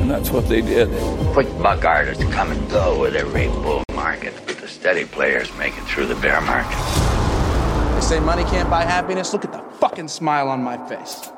And that's what they did. Quick buck artists come and go with every bull market, but the steady players make it through the bear market. They say money can't buy happiness. Look at the fucking smile on my face.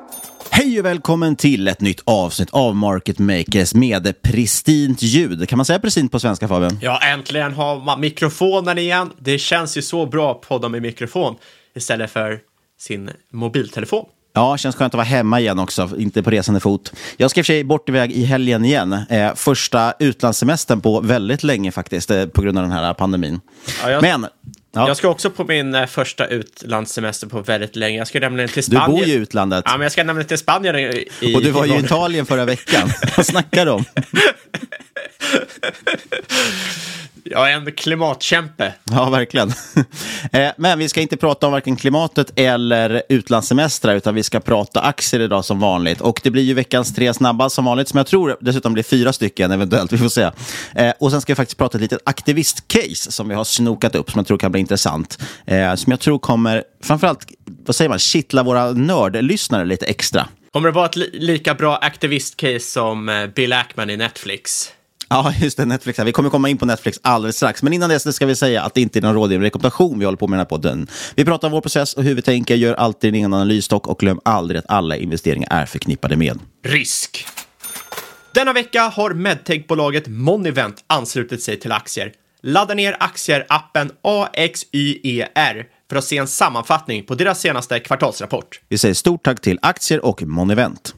Hej och välkommen till ett nytt avsnitt av Market Makers med pristint ljud. Kan man säga pristint på svenska Fabian? Ja, äntligen har man mikrofonen igen. Det känns ju så bra att podda med mikrofon istället för sin mobiltelefon. Ja, känns skönt att vara hemma igen också, inte på resande fot. Jag ska i och för sig bort iväg i helgen igen. Eh, första utlandssemestern på väldigt länge faktiskt, eh, på grund av den här pandemin. Ja, jag, Men, ja, jag ska också på min eh, första utlandssemester på väldigt länge. Jag ska nämligen till du Spanien. bor ju i utlandet. Ja, men jag ska nämligen till Spanien i... i och du var ju i- Italien förra veckan. Vad snackar du om? Jag är en klimatkämpe. Ja, verkligen. Eh, Men vi ska inte prata om varken klimatet eller utlandssemestrar, utan vi ska prata aktier idag som vanligt. Och det blir ju veckans tre snabba som vanligt, som jag tror dessutom blir fyra stycken eventuellt. Vi får se. Eh, Och sen ska vi faktiskt prata ett litet aktivistcase som vi har snokat upp, som jag tror kan bli intressant. Eh, Som jag tror kommer, framförallt, vad säger man, kittla våra nördlyssnare lite extra. Kommer det vara ett li lika bra aktivistcase som Bill Ackman i Netflix? Ja, just det. Netflix. Vi kommer komma in på Netflix alldeles strax. Men innan dess ska vi säga att det inte är någon rådgivning rekommendation vi håller på med den här podden. Vi pratar om vår process och hur vi tänker, gör alltid en egen analys dock och glöm aldrig att alla investeringar är förknippade med Risk. Denna vecka har medtech-bolaget Monivent anslutit sig till aktier. Ladda ner aktier-appen AXYER för att se en sammanfattning på deras senaste kvartalsrapport. Vi säger stort tack till Aktier och Monevent.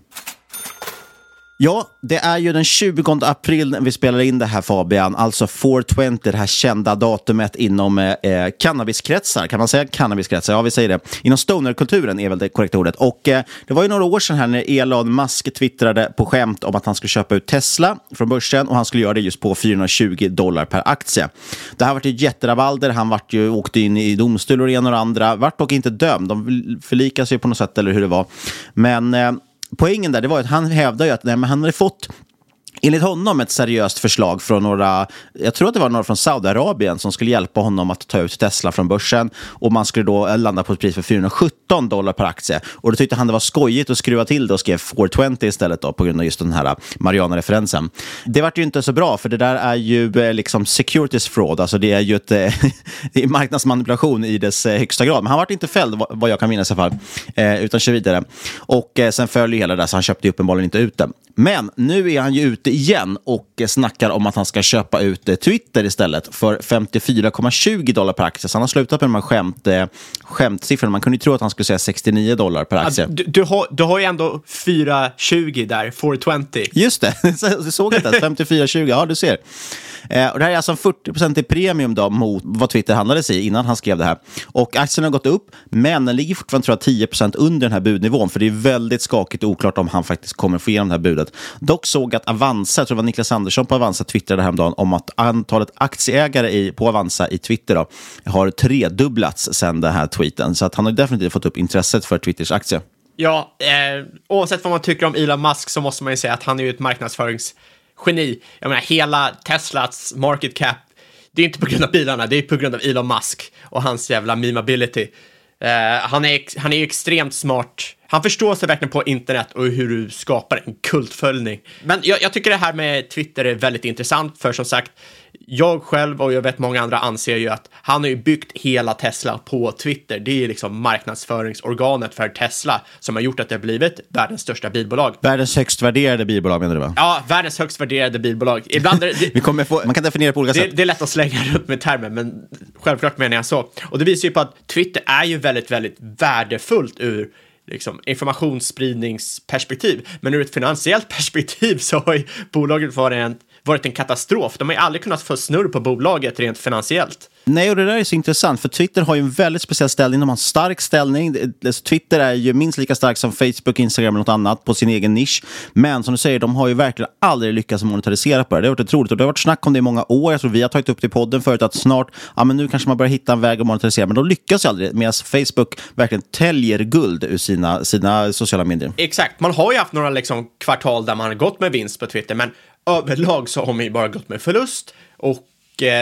Ja, det är ju den 20 april när vi spelar in det här Fabian, alltså 420, det här kända datumet inom eh, eh, cannabiskretsar. Kan man säga cannabiskretsar? Ja, vi säger det. Inom stonerkulturen är väl det korrekta ordet. Och eh, det var ju några år sedan här när Elon Musk twittrade på skämt om att han skulle köpa ut Tesla från börsen och han skulle göra det just på 420 dollar per aktie. Det här var ju jätterabalder, han vart ju, åkte in i domstol och det ena och det andra, vart dock inte dömd. De förlikas ju på något sätt, eller hur det var. Men eh, poängen där det var att han hävdade ju att nej, men han hade fått enligt honom ett seriöst förslag från några, jag tror att det var några från Saudiarabien som skulle hjälpa honom att ta ut Tesla från börsen och man skulle då landa på ett pris för 417 dollar per aktie. Och då tyckte han det var skojigt att skruva till det och skrev 420 istället då på grund av just den här äh, Mariana-referensen. Det vart ju inte så bra för det där är ju äh, liksom securities fraud, alltså det är ju ett, äh, det är marknadsmanipulation i dess högsta grad. Men han vart inte fälld vad jag kan minnas i alla fall, utan kör vidare. Och sen följer hela det där så han köpte ju uppenbarligen inte ut det. Men nu är han ju ute igen och snackar om att han ska köpa ut eh, Twitter istället för 54,20 dollar per aktie. Så han har slutat med de här skämt, eh, skämtsiffrorna. Man kunde ju tro att han skulle säga 69 dollar per aktie. Du, du, har, du har ju ändå 420 där, 420. Just det, du såg inte 54,20. Ja, du ser. Eh, och det här är alltså en 40% i premium då mot vad Twitter handlades i innan han skrev det här. Och aktien har gått upp, men den ligger fortfarande tror jag, 10% under den här budnivån. För det är väldigt skakigt och oklart om han faktiskt kommer få igenom det här budet. Dock såg att Avanza, jag tror det var Niklas Andersson på Avanza, twittrade häromdagen om att antalet aktieägare i, på Avanza i Twitter då, har tredubblats sedan den här tweeten. Så att han har definitivt fått upp intresset för Twitters aktie. Ja, eh, oavsett vad man tycker om Elon Musk så måste man ju säga att han är ju ett marknadsföringsgeni. Jag menar, hela Teslas market cap, det är inte på grund av bilarna, det är på grund av Elon Musk och hans jävla memeability. Eh, han, är, han är extremt smart. Han förstår sig verkligen på internet och hur du skapar en kultföljning. Men jag, jag tycker det här med Twitter är väldigt intressant, för som sagt, jag själv och jag vet många andra anser ju att han har ju byggt hela Tesla på Twitter. Det är liksom marknadföringsorganet för Tesla som har gjort att det har blivit världens största bilbolag. Världens högst värderade bilbolag menar du va? Ja, världens högst värderade bilbolag. Ibland det, Vi kommer få, man kan definiera på olika det, sätt. Det är lätt att slänga runt med termer, men självklart menar jag så. Och det visar ju på att Twitter är ju väldigt, väldigt värdefullt ur liksom, informationsspridningsperspektiv. Men ur ett finansiellt perspektiv så har ju bolaget varit en varit en katastrof. De har ju aldrig kunnat få snurr på bolaget rent finansiellt. Nej, och det där är så intressant, för Twitter har ju en väldigt speciell ställning. De har en stark ställning. Twitter är ju minst lika stark som Facebook, Instagram eller något annat på sin egen nisch. Men som du säger, de har ju verkligen aldrig lyckats monetarisera på det. Det har varit otroligt och det har varit snack om det i många år. Jag tror vi har tagit upp det i podden förut att snart, ja men nu kanske man börjar hitta en väg att monetarisera, men de lyckas ju aldrig. Medan Facebook verkligen täljer guld ur sina, sina sociala medier. Exakt, man har ju haft några liksom, kvartal där man har gått med vinst på Twitter, men överlag så har man ju bara gått med förlust och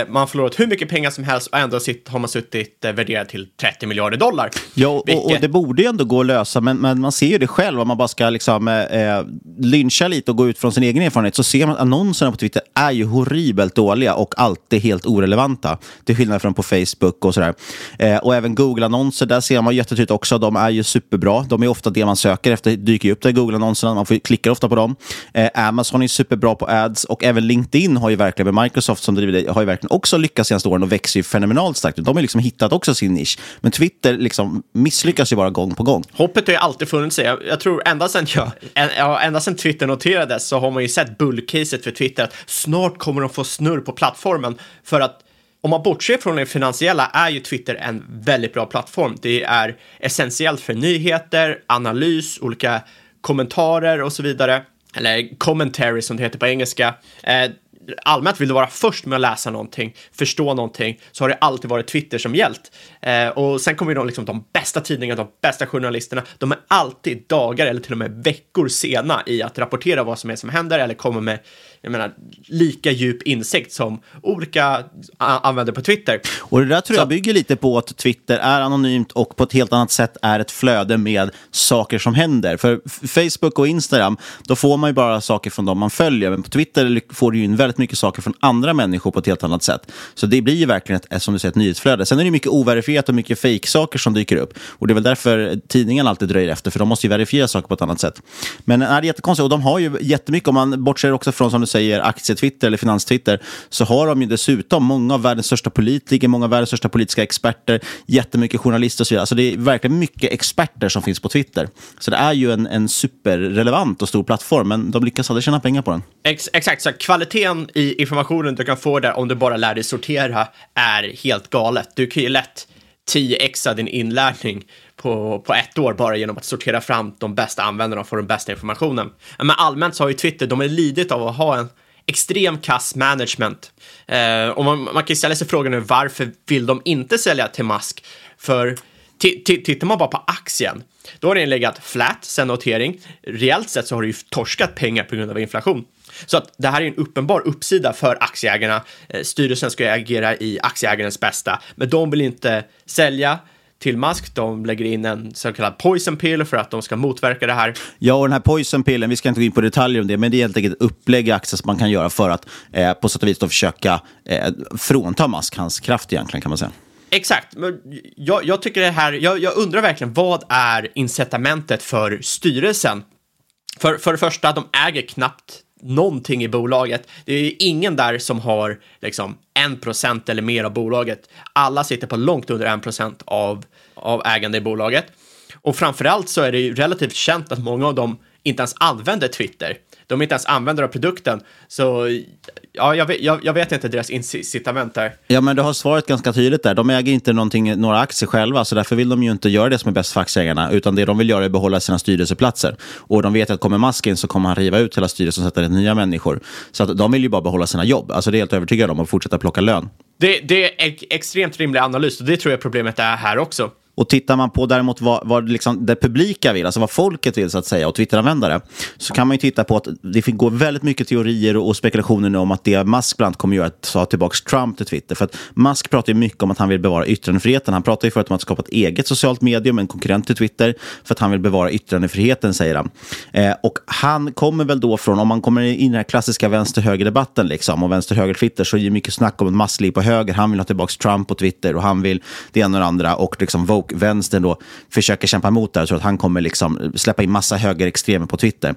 man har förlorat hur mycket pengar som helst och ändå har man suttit eh, värderat till 30 miljarder dollar. Ja, och, vilket... och, det borde ju ändå gå att lösa, men, men man ser ju det själv om man bara ska liksom, eh, eh, lyncha lite och gå ut från sin egen erfarenhet så ser man att annonserna på Twitter är ju horribelt dåliga och alltid helt orelevanta. Till skillnad från på Facebook och sådär. Eh, och även Google-annonser, där ser man jättetydligt också, de är ju superbra. De är ofta det man söker efter, dyker ju upp där Google-annonserna, man får klicka ofta på dem. Eh, Amazon är superbra på ads och även LinkedIn har ju verkligen med Microsoft som driver det, har ju verkligen också lyckats senaste åren och växer ju fenomenalt starkt. De har liksom hittat också sin nisch. Men Twitter liksom misslyckas ju bara gång på gång. Hoppet har ju alltid funnits. Jag, jag tror ända sedan, jag, ja, ända sedan Twitter noterades så har man ju sett bullcaset för Twitter att snart kommer de få snurr på plattformen för att om man bortser från det finansiella är ju Twitter en väldigt bra plattform. Det är essentiellt för nyheter, analys, olika kommentarer och så vidare. Eller commentary som det heter på engelska. Eh, allmänt vill du vara först med att läsa någonting, förstå någonting, så har det alltid varit Twitter som gällt. Eh, och sen kommer ju de, liksom, de bästa tidningarna, de bästa journalisterna, de är alltid dagar eller till och med veckor sena i att rapportera vad som är som händer eller kommer med jag menar, lika djup insikt som olika använder på Twitter. Och det där tror jag bygger lite på att Twitter är anonymt och på ett helt annat sätt är ett flöde med saker som händer. För Facebook och Instagram, då får man ju bara saker från dem man följer. Men på Twitter får du ju in väldigt mycket saker från andra människor på ett helt annat sätt. Så det blir ju verkligen ett, som du säger, ett nyhetsflöde. Sen är det mycket overifierat och mycket fake-saker som dyker upp. Och det är väl därför tidningen alltid dröjer efter, för de måste ju verifiera saker på ett annat sätt. Men det är jättekonstigt, och de har ju jättemycket, om man bortser också från, som du säger aktietwitter eller finanstwitter, så har de ju dessutom många av världens största politiker, många av världens största politiska experter, jättemycket journalister och så vidare. Alltså det är verkligen mycket experter som finns på Twitter. Så det är ju en, en superrelevant och stor plattform, men de lyckas aldrig tjäna pengar på den. Ex exakt, så kvaliteten i informationen du kan få där om du bara lär dig sortera är helt galet. Du kan ju lätt 10xa din inlärning på, på ett år bara genom att sortera fram de bästa användarna och få den bästa informationen. Men allmänt så har ju Twitter, de är lidit av att ha en extrem kass management. Eh, och man, man kan ställa sig frågan nu varför vill de inte sälja till Musk? För tittar man bara på aktien, då har den legat flat sen notering. Reellt sett så har det ju torskat pengar på grund av inflation. Så att det här är en uppenbar uppsida för aktieägarna. Eh, styrelsen ska agera i aktieägarens bästa, men de vill inte sälja till Musk. De lägger in en så kallad poison pill för att de ska motverka det här. Ja, och den här poison pillen, vi ska inte gå in på detaljer om det, men det är helt enkelt ett upplägg i aktier som man kan göra för att eh, på sätt och vis då försöka eh, frånta Musk hans kraft egentligen kan man säga. Exakt, jag, jag tycker det här, jag, jag, undrar verkligen vad är incitamentet för styrelsen? För, för det första, de äger knappt någonting i bolaget. Det är ingen där som har liksom en procent eller mer av bolaget. Alla sitter på långt under en procent av, av ägande i bolaget. Och framförallt så är det ju relativt känt att många av dem inte ens använder Twitter de inte ens använder av produkten. Så ja, jag, vet, jag, jag vet inte deras incitament där. Ja, men du har svaret ganska tydligt där. De äger inte några aktier själva, så därför vill de ju inte göra det som är bäst för aktieägarna, utan det de vill göra är att behålla sina styrelseplatser. Och de vet att kommer Musk in så kommer han riva ut hela styrelsen och sätta in nya människor. Så att de vill ju bara behålla sina jobb. Alltså det är helt övertygad om att fortsätta plocka lön. Det, det är extremt rimlig analys och det tror jag problemet är här också. Och tittar man på däremot vad, vad liksom det publika vill, alltså vad folket vill så att säga, och Twitteranvändare, så kan man ju titta på att det går väldigt mycket teorier och spekulationer nu om att det Musk bland annat kommer göra att ta tillbaka Trump till Twitter. För att Musk pratar ju mycket om att han vill bevara yttrandefriheten. Han pratar ju förut om att skapa ett eget socialt medium, en konkurrent till Twitter, för att han vill bevara yttrandefriheten, säger han. Eh, och han kommer väl då från, om man kommer in i den här klassiska vänster-höger-debatten, liksom, och vänster-höger-Twitter, så är det mycket snack om att Musk ligger på höger. Han vill ha tillbaka Trump på Twitter och han vill det ena och det andra. Och liksom och vänstern då försöker kämpa emot det. här. tror att han kommer liksom släppa in massa högerextremer på Twitter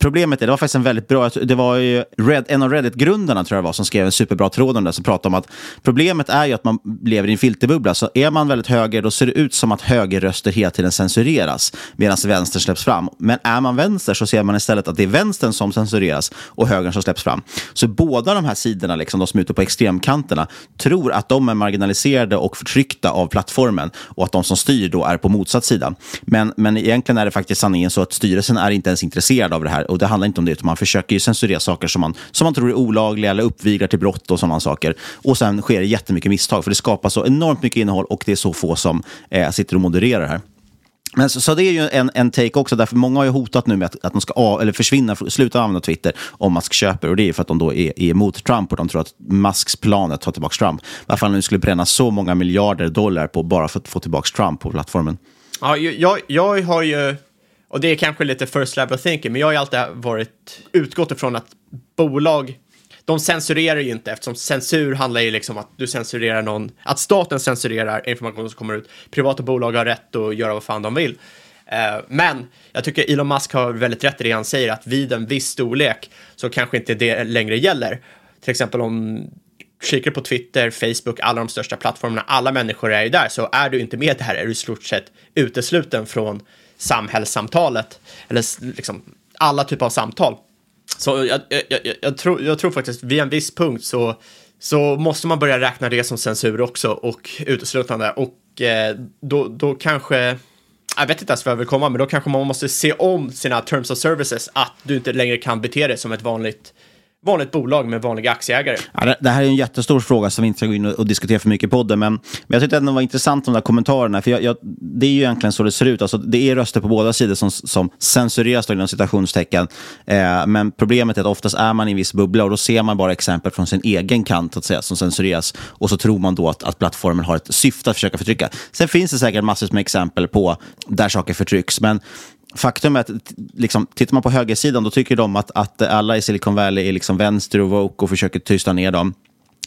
problemet är, det var faktiskt en väldigt bra, det var ju Red, en av Reddit-grundarna tror jag var som skrev en superbra tråd om det, som pratade om att problemet är ju att man lever i en filterbubbla. Så är man väldigt höger, då ser det ut som att högerröster hela tiden censureras, medan vänster släpps fram. Men är man vänster så ser man istället att det är vänstern som censureras och högern som släpps fram. Så båda de här sidorna, liksom, de som är ute på extremkanterna, tror att de är marginaliserade och förtryckta av plattformen och att de som styr då är på motsatt sida. Men, men egentligen är det faktiskt sanningen så att styrelsen är inte ens intresserad av det här och det handlar inte om det, utan man försöker ju censurera saker som man, som man tror är olagliga eller uppviglar till brott och sådana saker. Och sen sker det jättemycket misstag, för det skapas så enormt mycket innehåll och det är så få som eh, sitter och modererar här. Men så, så, det är ju en, en take också, därför många har ju hotat nu med att, att de ska av, eller försvinna, sluta använda Twitter om Musk köper. Och det är för att de då är, är emot Trump och de tror att Musks plan är att ta tillbaka Trump. Varför han nu skulle bränna så många miljarder dollar på bara för att få tillbaka Trump på plattformen. Ja, jag, jag har ju och det är kanske lite first level thinking, men jag har ju alltid varit utgått ifrån att bolag, de censurerar ju inte eftersom censur handlar ju liksom att du censurerar någon, att staten censurerar information som kommer ut. Privata bolag har rätt att göra vad fan de vill. Eh, men jag tycker Elon Musk har väldigt rätt i det han säger att vid en viss storlek så kanske inte det längre gäller. Till exempel om kikar på Twitter, Facebook, alla de största plattformarna, alla människor är ju där, så är du inte med där är du i stort sett utesluten från samhällssamtalet, eller liksom alla typer av samtal. Så jag, jag, jag, jag, tror, jag tror faktiskt vid en viss punkt så, så måste man börja räkna det som censur också och uteslutande och eh, då, då kanske jag vet inte ens vad jag vill komma, men då kanske man måste se om sina terms of services, att du inte längre kan bete dig som ett vanligt vanligt bolag med vanliga aktieägare. Ja, det, här är en jättestor fråga som vi inte ska gå in och, diskutera för mycket i podden. Men, men jag tyckte att det var intressant de där kommentarerna. För jag, jag, det är ju egentligen så det ser ut. Alltså, det är röster på båda sidor som, som censureras då, inom citationstecken. Eh, men problemet är att oftast är man i en viss bubbla och då ser man bara exempel från sin egen kant att säga, som censureras. Och så tror man då att, att plattformen har ett syfte att försöka förtrycka. Sen finns det säkert massor med exempel på där saker förtrycks. Men faktum är att liksom, tittar man på högersidan då tycker de att, att alla i Silicon Valley är liksom vänster och woke och försöker tysta ner dem.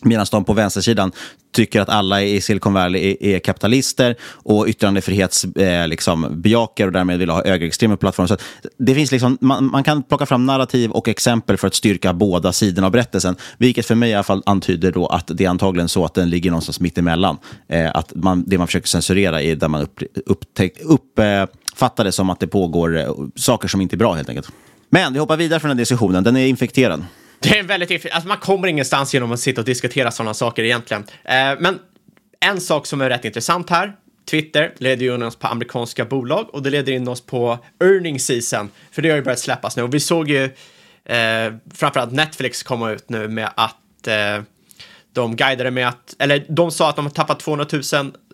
Medan de på vänstersidan tycker att alla i Silicon Valley är, är kapitalister och yttrandefrihetsbejakare eh, liksom, och därmed vill ha högerextrema plattformar. Så det finns liksom, man, man, kan plocka fram narrativ och exempel för att styrka båda sidorna av berättelsen. Vilket för mig i alla fall antyder då att det är antagligen så att den ligger någonstans mitt emellan. Eh, att man, det man försöker censurera är där man upp, upptäck, upp, eh, fattar det som att det pågår eh, saker som inte är bra helt enkelt. Men vi hoppar vidare från den diskussionen, den är infekterad. Det är väldigt alltså man kommer ingenstans genom att sitta och diskutera sådana saker egentligen. Eh, men en sak som är rätt intressant här, Twitter leder ju in oss på amerikanska bolag och det leder in oss på earning season, för det har ju börjat släppas nu och vi såg ju eh, framförallt Netflix komma ut nu med att eh, de guidade med att, eller de sa att de har tappat 200 000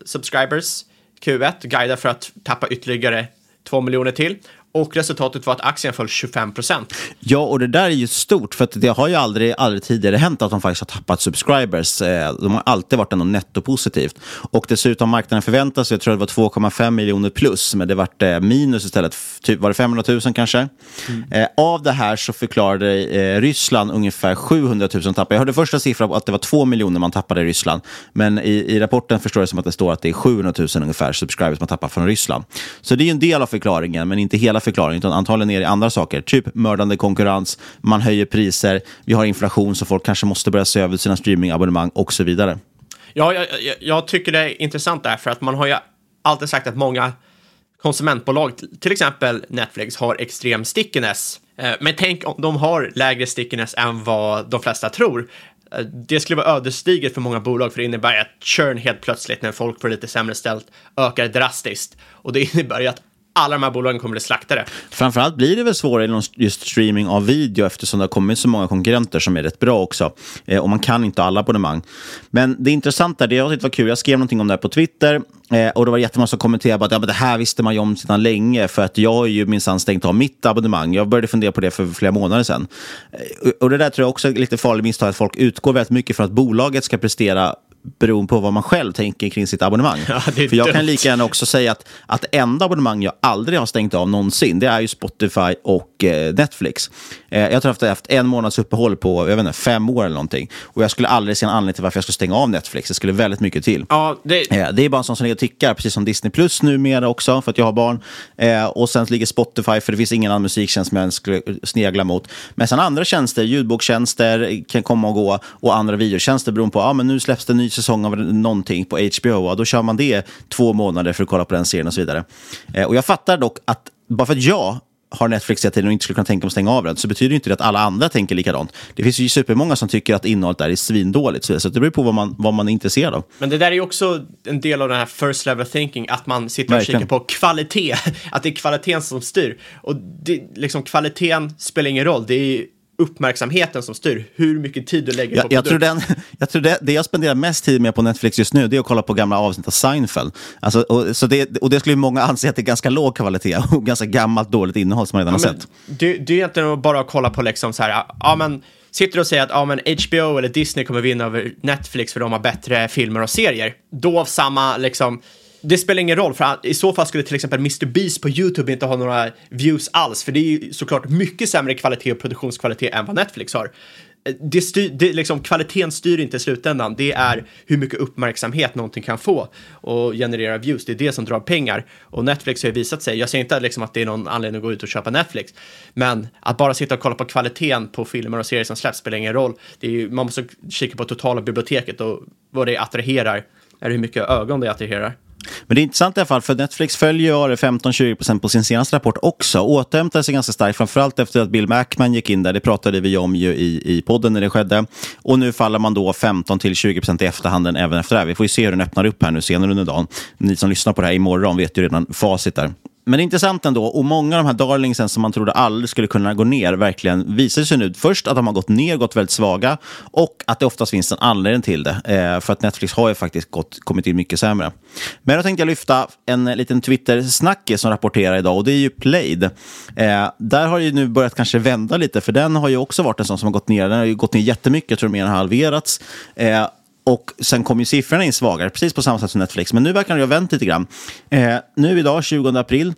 subscribers Q1, guidar för att tappa ytterligare 2 miljoner till. Och resultatet var att aktien föll 25 procent. Ja, och det där är ju stort, för det har ju aldrig, aldrig tidigare hänt att de faktiskt har tappat subscribers. Eh, De har alltid varit ändå nettopositivt. Och dessutom marknaden förväntar sig, jag tror det var 2,5 miljoner plus, men det vart eh, minus istället. Typ, var det 500 000 kanske? Eh, Av det här så förklarade Ryssland ungefär 700 000 tappar. Jag hörde första siffran att det var 2 miljoner man tappade i Ryssland. Men i, i rapporten förstår jag som att det står att det är 700 000 ungefär subscribers man tappar från Ryssland. Så det är en del av förklaringen, men inte hela förklaringen, utan antagligen är det andra saker. Typ mördande konkurrens, man höjer priser, vi har inflation så folk kanske måste börja se över sina streamingabonnemang och så vidare. Ja, jag, jag, jag tycker det är intressant där, för att man har ju alltid sagt att många konsumentbolag, till exempel Netflix, har extrem stickiness. Eh, men tänk om de har lägre stickiness än vad de flesta tror. Eh, det skulle vara ödesdigert för många bolag, för det innebär att churn helt plötsligt, när folk får lite sämre ställt, ökar drastiskt. Och det innebär ju att alla de här bolagen kommer bli slaktade. Framförallt blir det väl svårare inom just streaming av video eftersom det har kommit så många konkurrenter som är rätt bra också. Eh, och man kan inte alla abonnemang. Men det intressanta, det jag tyckte var kul, jag skrev någonting om det här på Twitter eh, och det var jättemånga som kommenterade att ja, men det här visste man ju om sedan länge för att jag har ju minsann stängt av mitt abonnemang. Jag började fundera på det för flera månader sedan. Eh, och det där tror jag också är lite farligt misstag att folk utgår väldigt mycket från att bolaget ska prestera beroende på vad man själv tänker kring sitt abonnemang. Ja, För jag kan dumt. lika gärna också säga att, att enda abonnemang jag aldrig har stängt av någonsin, det är ju Spotify och eh, Netflix. Eh, jag tror att jag har haft en månads uppehåll på jag vet inte, fem år eller någonting. Och jag skulle aldrig se en anledning till varför jag skulle stänga av Netflix. Det skulle väldigt mycket till. Ja, det, Eh, Det är bara en sån som ligger och tickar, precis som Disney Plus numera också, för att jag har barn. Eh, och sen ligger Spotify, för det finns ingen annan musiktjänst som jag ens skulle snegla mot. Men sen andra tjänster, ljudbokstjänster kan komma och gå, och andra videotjänster beroende på, ja men nu släpps det en ny säsong av någonting på HBO, och då kör man det två månader för att kolla på den serien och så vidare. Eh, och jag fattar dock att, bara för att jag har Netflix hela tiden och inte skulle kunna tänka mig att stänga av den, så betyder inte det att alla andra tänker likadant. Det finns ju supermånga som tycker att innehållet där är svindåligt, så så det beror på vad man, vad man är intresserad av. Men det där är ju också en del av den här first level thinking, att man sitter och Verkligen. kikar på kvalitet, att det är kvaliteten som styr. Och det, liksom, kvaliteten spelar ingen roll, det är uppmärksamheten som styr hur mycket tid du lägger Jag, på jag tror, produkt. den, jag tror det, det jag spenderar mest tid med på Netflix just nu det är att kolla på gamla avsnitt av Seinfeld. Alltså, och, så det, och det skulle ju många anse att det är ganska låg kvalitet och ganska gammalt dåligt innehåll som man redan Ja, har sett. det, det är egentligen bara att kolla på liksom så här, ja men sitter du och säger att ja, men HBO eller Disney kommer vinna över Netflix för de har bättre filmer och serier, då av samma liksom det spelar ingen roll, för i så fall skulle till exempel Mr. Beast på YouTube inte ha några views alls, för det är ju såklart mycket sämre kvalitet och produktionskvalitet än vad Netflix har. Eh, det styr, det, liksom, kvaliteten styr inte i slutändan, det är hur mycket uppmärksamhet någonting kan få och generera views, det är det som drar pengar. Och Netflix har ju visat sig, jag säger inte liksom att det är någon anledning att gå ut och köpa Netflix, men att bara sitta och kolla på kvaliteten på filmer och serier som släpps spelar ingen roll. Det är ju, man måste kika på totala biblioteket och vad det attraherar, eller hur mycket ögon det attraherar. Men det är intressant i alla fall, för Netflix följer ju 15-20% på sin senaste rapport också. Återhämtade sig ganska starkt, framförallt efter att Bill Mackman gick in där. Det pratade vi om ju i, i podden när det skedde. Och nu faller man då 15-20% i efterhanden även efter det här. Vi får ju se hur den öppnar upp här nu senare under dagen. Ni som lyssnar på det här imorgon vet ju redan facit där. Men det är intressant ändå, och många av de här darlingsen som man trodde aldrig skulle kunna gå ner verkligen visar sig nu först att de har gått ner, gått väldigt svaga och att det oftast finns en anledning till det. Eh, för att Netflix har ju faktiskt gått, kommit in mycket sämre. Men då tänkte jag lyfta en liten Twitter-snackis som rapporterar idag och det är ju Played. Eh, där har ju nu börjat kanske vända lite för den har ju också varit en sån som har gått ner. Den har ju gått ner jättemycket, jag tror mer än halverats. Eh, och sen kom ju siffrorna in svagare, precis på samma sätt som Netflix. Men nu verkar det ha vänt lite grann. Eh, nu idag, 20 april,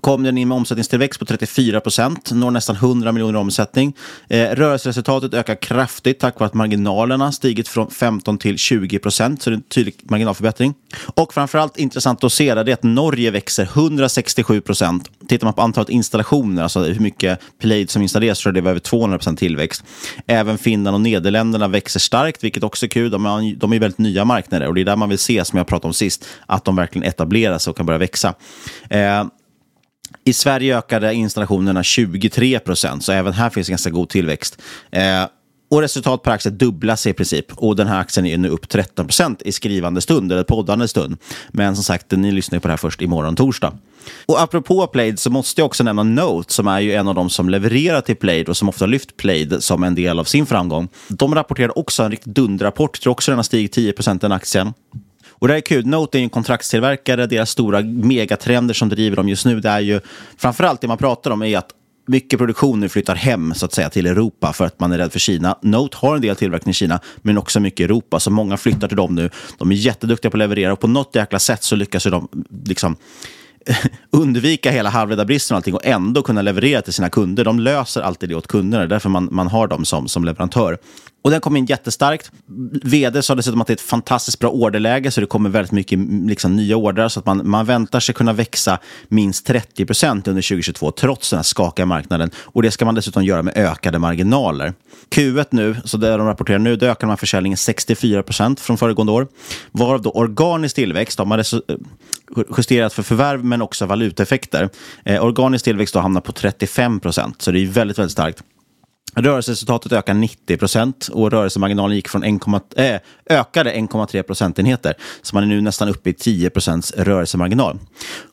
kom den in med omsättningstillväxt på 34 procent, når nästan 100 miljoner i omsättning. Eh, rörelseresultatet ökar kraftigt tack vare att marginalerna stigit från 15 till 20 procent, så det är en tydlig marginalförbättring. Och framförallt intressant att se det är att Norge växer 167 procent. Tittar man på antalet installationer, alltså hur mycket Plejd som installeras, så är det över 200 procent tillväxt. Även Finland och Nederländerna växer starkt, vilket också är kul. De är, de är väldigt nya marknader och det är där man vill se, som jag pratade om sist, att de verkligen etablerar sig och kan börja växa. Eh, i Sverige ökade installationerna 23 procent, så även här finns ganska god tillväxt. Eh, och resultat per aktie dubblas i princip. Och den här aktien är nu upp 13 procent i skrivande stund, eller poddande stund. Men som sagt, ni lyssnar ju på det här först imorgon torsdag. Och apropå Plaid så måste jag också nämna Note, som är ju en av de som levererar till Plaid och som ofta lyft Plaid som en del av sin framgång. De rapporterar också en riktigt dunderrapport, tror också den har stigit 10 procent den aktien. Och det är kul. Note är ju en kontraktstillverkare. Deras stora megatrender som driver dem just nu, det är ju framförallt det man pratar om är att mycket produktion nu flyttar hem så att säga till Europa för att man är rädd för Kina. Note har en del tillverkning i Kina, men också mycket i Europa, så många flyttar till dem nu. De är jätteduktiga på att leverera och på något jäkla sätt så lyckas de liksom undvika hela halvledarbristen och allting och ändå kunna leverera till sina kunder. De löser alltid det åt kunderna, därför man, man har dem som, som leverantör. Och den kom in jättestarkt. Vd sa dessutom att det är ett fantastiskt bra orderläge, så det kommer väldigt mycket liksom, nya ordrar. Så att man, man väntar sig kunna växa minst 30 procent under 2022, trots den här skakiga marknaden. Och det ska man dessutom göra med ökade marginaler. Q1 nu, så det de rapporterar nu, då ökar man försäljningen 64 procent från föregående år. Varav då organisk tillväxt, de har eh, justerat för förvärv men också valutaeffekter. Eh, organisk tillväxt då hamnar på 35 procent, så det är väldigt, väldigt starkt. Rörelseresultatet ökar 90 procent och rörelsemarginalen gick från 1, äh, eh, ökade 1,3 procentenheter. Så man är nu nästan uppe i 10 procents rörelsemarginal.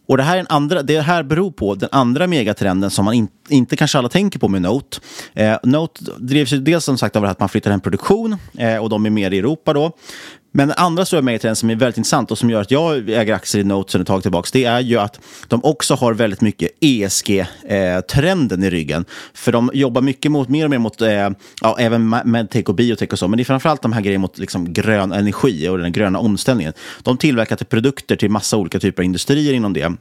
Och det här, är en andra, det här beror på den andra megatrenden som man in, inte kanske alla tänker på med Note. Eh, Note drivs ju dels som sagt av att man flyttar hem produktion eh, och de är mer i Europa då. Men den andra stora megatrenden som är väldigt intressant och som gör att jag äger aktier i Note sedan ett tag tillbaka, det är ju att de också har väldigt mycket ESG-trenden eh, i ryggen. För de jobbar mycket mot, mer och mer mot, eh, ja, även medtech och biotech och så, men det är framförallt de här grejerna mot liksom, grön energi och den gröna omställningen. De tillverkar till produkter till massa olika typer av industrier inom det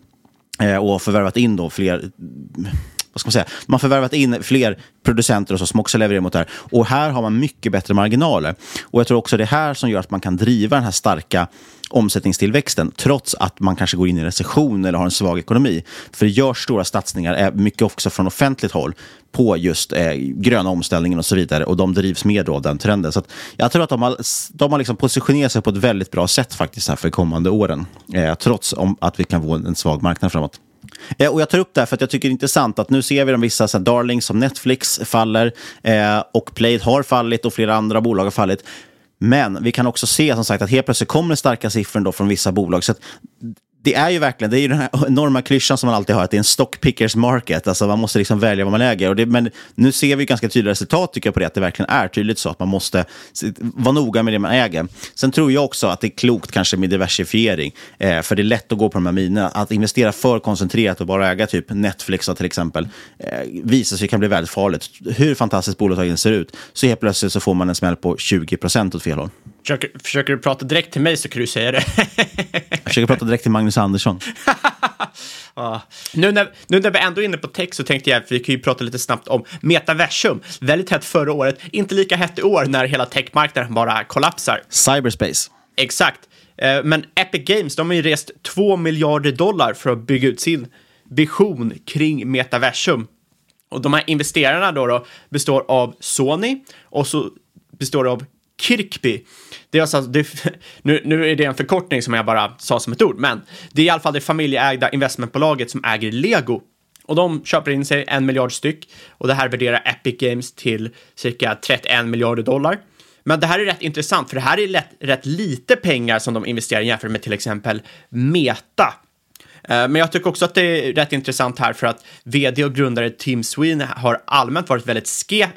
eh, och har förvärvat in då fler vad ska man säga, man har förvärvat in fler producenter och så, som också levererar mot det här. Och här har man mycket bättre marginaler. Och jag tror också det är här som gör att man kan driva den här starka omsättningstillväxten trots att man kanske går in i recession eller har en svag ekonomi. För det görs stora satsningar, eh, mycket också från offentligt håll, på just eh, gröna omställningen och så vidare. Och de drivs med av den trenden. Så jag tror att de har, de har liksom positionerat sig på ett väldigt bra sätt faktiskt här för kommande åren. Eh, trots om att vi kan få en svag marknad framåt. Eh, och jag tar upp det här för att jag tycker det är intressant att nu ser vi de vissa så här, darlings som Netflix faller eh, och Play har fallit och flera andra bolag har fallit. Men vi kan också se som sagt att helt plötsligt kommer starka siffror då från vissa bolag. Så det är ju verkligen, det är ju den här enorma klyschan som man alltid har, att det är en stockpickers market. Alltså man måste liksom välja vad man äger. Och det, men nu ser vi ganska tydliga resultat tycker jag på det, att det verkligen är tydligt så att man måste vara noga med det man äger. Sen tror jag också att det är klokt kanske med diversifiering, eh, för det är lätt att gå på de här minerna. Att investera för koncentrerat och bara äga typ Netflix till exempel, eh, visar sig kan bli väldigt farligt. Hur fantastiskt bolaget ser ut, så helt plötsligt så får man en smäll på 20 procent åt fel håll. Försöker, försöker, du prata direkt till mig så kan du säga det. jag försöker prata direkt till Magnus Andersson. ah. nu, när, nu när vi ändå är inne på tech så tänkte jag att vi kan ju prata lite snabbt om metaversum. Väldigt hett förra året, inte lika hett i år när hela techmarknaden bara kollapsar. Cyberspace. Exakt. Eh, men Epic Games, de har ju rest 2 miljarder dollar för att bygga ut sin vision kring metaversum. Och de här investerarna då, då består av Sony och så består det av Kirkby. Det är alltså, det, nu, nu är det en förkortning som jag bara sa som ett ord, men det är i alla fall det familjeägda investmentbolaget som äger Lego. Och de köper in sig en miljard styck och det här värderar Epic Games till cirka 31 miljarder dollar. Men det här är rätt intressant, för det här är lätt, rätt lite pengar som de investerar jämfört med till exempel Meta, Eh, men jag tycker också att det är rätt intressant här för att vd och grundare Tim Sweeney har allmänt varit väldigt, ske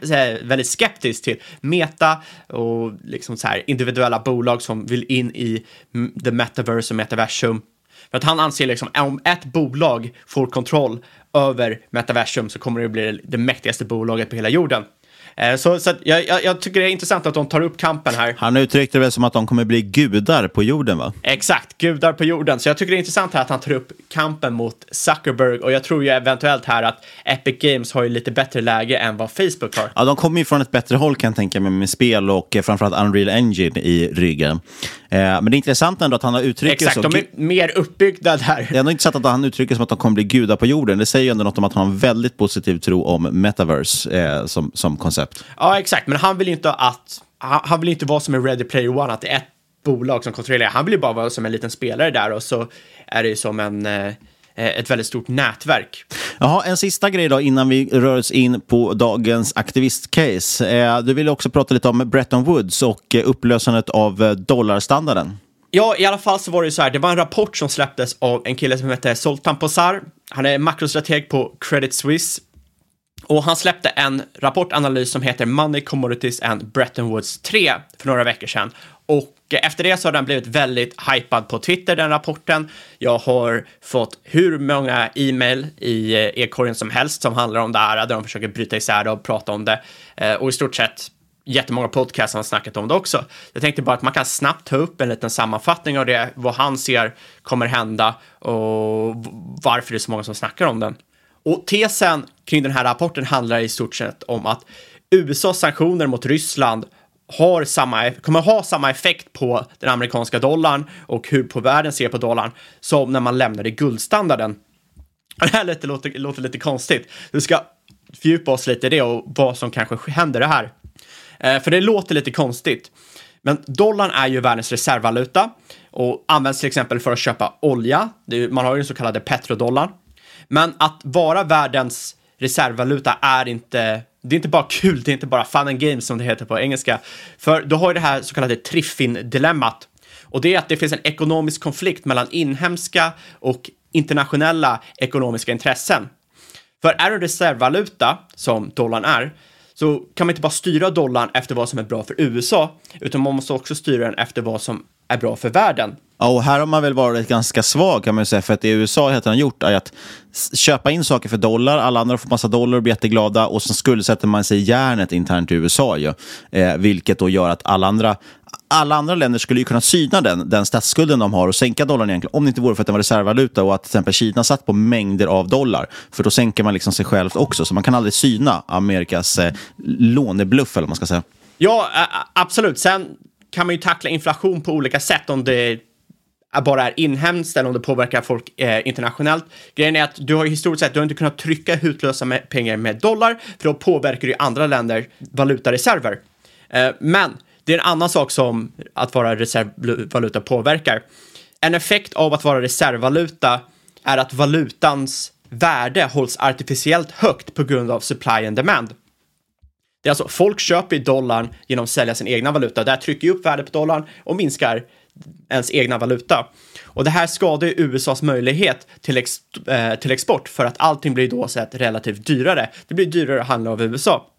väldigt skeptisk till Meta och liksom så här individuella bolag som vill in i the metaverse och metaversum. För att han anser liksom om ett bolag får kontroll över metaversum så kommer det bli det mäktigaste bolaget på hela jorden. Eh, så, så jag, jag, jag, tycker det är intressant att de tar upp kampen här. Han uttryckte det väl som att de kommer bli gudar på jorden, va? Exakt, gudar på jorden. Så jag tycker det är intressant här att han tar upp kampen mot Zuckerberg och jag tror ju eventuellt här att Epic Games har ju lite bättre läge än vad Facebook har. Ja, de kommer ju från ett bättre håll kan jag tänka mig med spel och eh, framförallt Unreal Engine i ryggen. Eh, men det är intressant ändå att han har uttryckt Exakt, så. de är mer uppbyggda där. Det är ändå intressant att han uttrycker som att de kommer bli gudar på jorden. Det säger ju ändå något om att han har en väldigt positiv tro om metaverse eh, som, som koncept. Ja, exakt, men han vill ju inte att, han, han vill inte vara som en Ready Player One, att det är ett bolag som kontrollerar. Han vill ju bara vara som en liten spelare där och så är det ju som en eh, ett väldigt stort nätverk. Jaha, en sista grej då innan vi rör oss in på dagens aktivistcase. Eh, du vill också prata lite om Bretton Woods och eh, upplösandet av dollarstandarden. Ja, i alla fall så var det så här, det var en rapport som släpptes av en kille som heter Soltan Posar. Han är makrostrateg på Credit Suisse och han släppte en rapportanalys som heter Money, Commodities and Bretton Woods 3 för några veckor sedan. Och efter det så har den blivit väldigt hypad på Twitter, den rapporten. Jag har fått hur många e-mail i eh, e-korgen som helst som handlar om det här, där de försöker bryta isär det och prata om det. Eh, och i stort sett jättemånga podcasts har snackat om det också. Jag tänkte bara att man kan snabbt ta upp en liten sammanfattning av det, vad han ser kommer hända och varför det är så många som snackar om den. Och tesen kring den här rapporten handlar i stort sett om att USAs sanktioner mot Ryssland har samma, e- kommer ha samma effekt på den amerikanska dollarn och hur på världen ser på dollarn som när man lämnade guldstandarden. Det här låter, låter, låter lite konstigt. Vi ska fördjupa oss lite i det och vad som kanske händer det här. Eh, för det låter lite konstigt. Men dollarn är ju världens reservvaluta och används till exempel för att köpa olja. Man har ju den så kallade petrodollarn. Men att vara världens reservvaluta är inte, det är inte bara kul, det är inte bara fun and games som det heter på engelska. För du har ju det här så kallade Triffin-dilemmat. Och det är att det finns en ekonomisk konflikt mellan inhemska och internationella ekonomiska intressen. För är du reservvaluta, som dollarn är, så kan man inte bara styra dollarn efter vad som är bra för USA, utan man måste också styra den efter vad som är bra för världen. Ja, och här har man väl varit ganska svag kan man säga, för att det USA har gjort är att köpa in saker för dollar, alla andra får massa dollar och blir jätteglada och sen skuldsätter man sig i järnet internt i USA ju. Eh, vilket då gör att alla andra, alla andra länder skulle ju kunna syna den, den statsskulden de har och sänka dollarn egentligen, om det inte vore för att den var reservvaluta och att till exempel Kina satt på mängder av dollar. För då sänker man liksom sig själv också, så man kan aldrig syna Amerikas eh, lånebluff, eller vad man ska säga. Ja, absolut. Sen kan man ju tackla inflation på olika sätt om det bara är inhemskt eller om det påverkar folk eh, internationellt. Grejen är att du har historiskt sett, du har inte kunnat trycka hutlösa med pengar med dollar, för då påverkar det ju andra länder valutareserver. Eh, men det är en annan sak som att vara reservvaluta påverkar. En effekt av att vara reservvaluta är att valutans värde hålls artificiellt högt på grund av supply and demand. Det är alltså folk köper i dollarn genom att sälja sin egna valuta. Det här trycker ju upp värdet på dollarn och minskar ens egna valuta. Och det här skadar ju USAs möjlighet till, ex eh, till export för att allting blir då sett relativt dyrare. Det blir dyrare att handla av USA.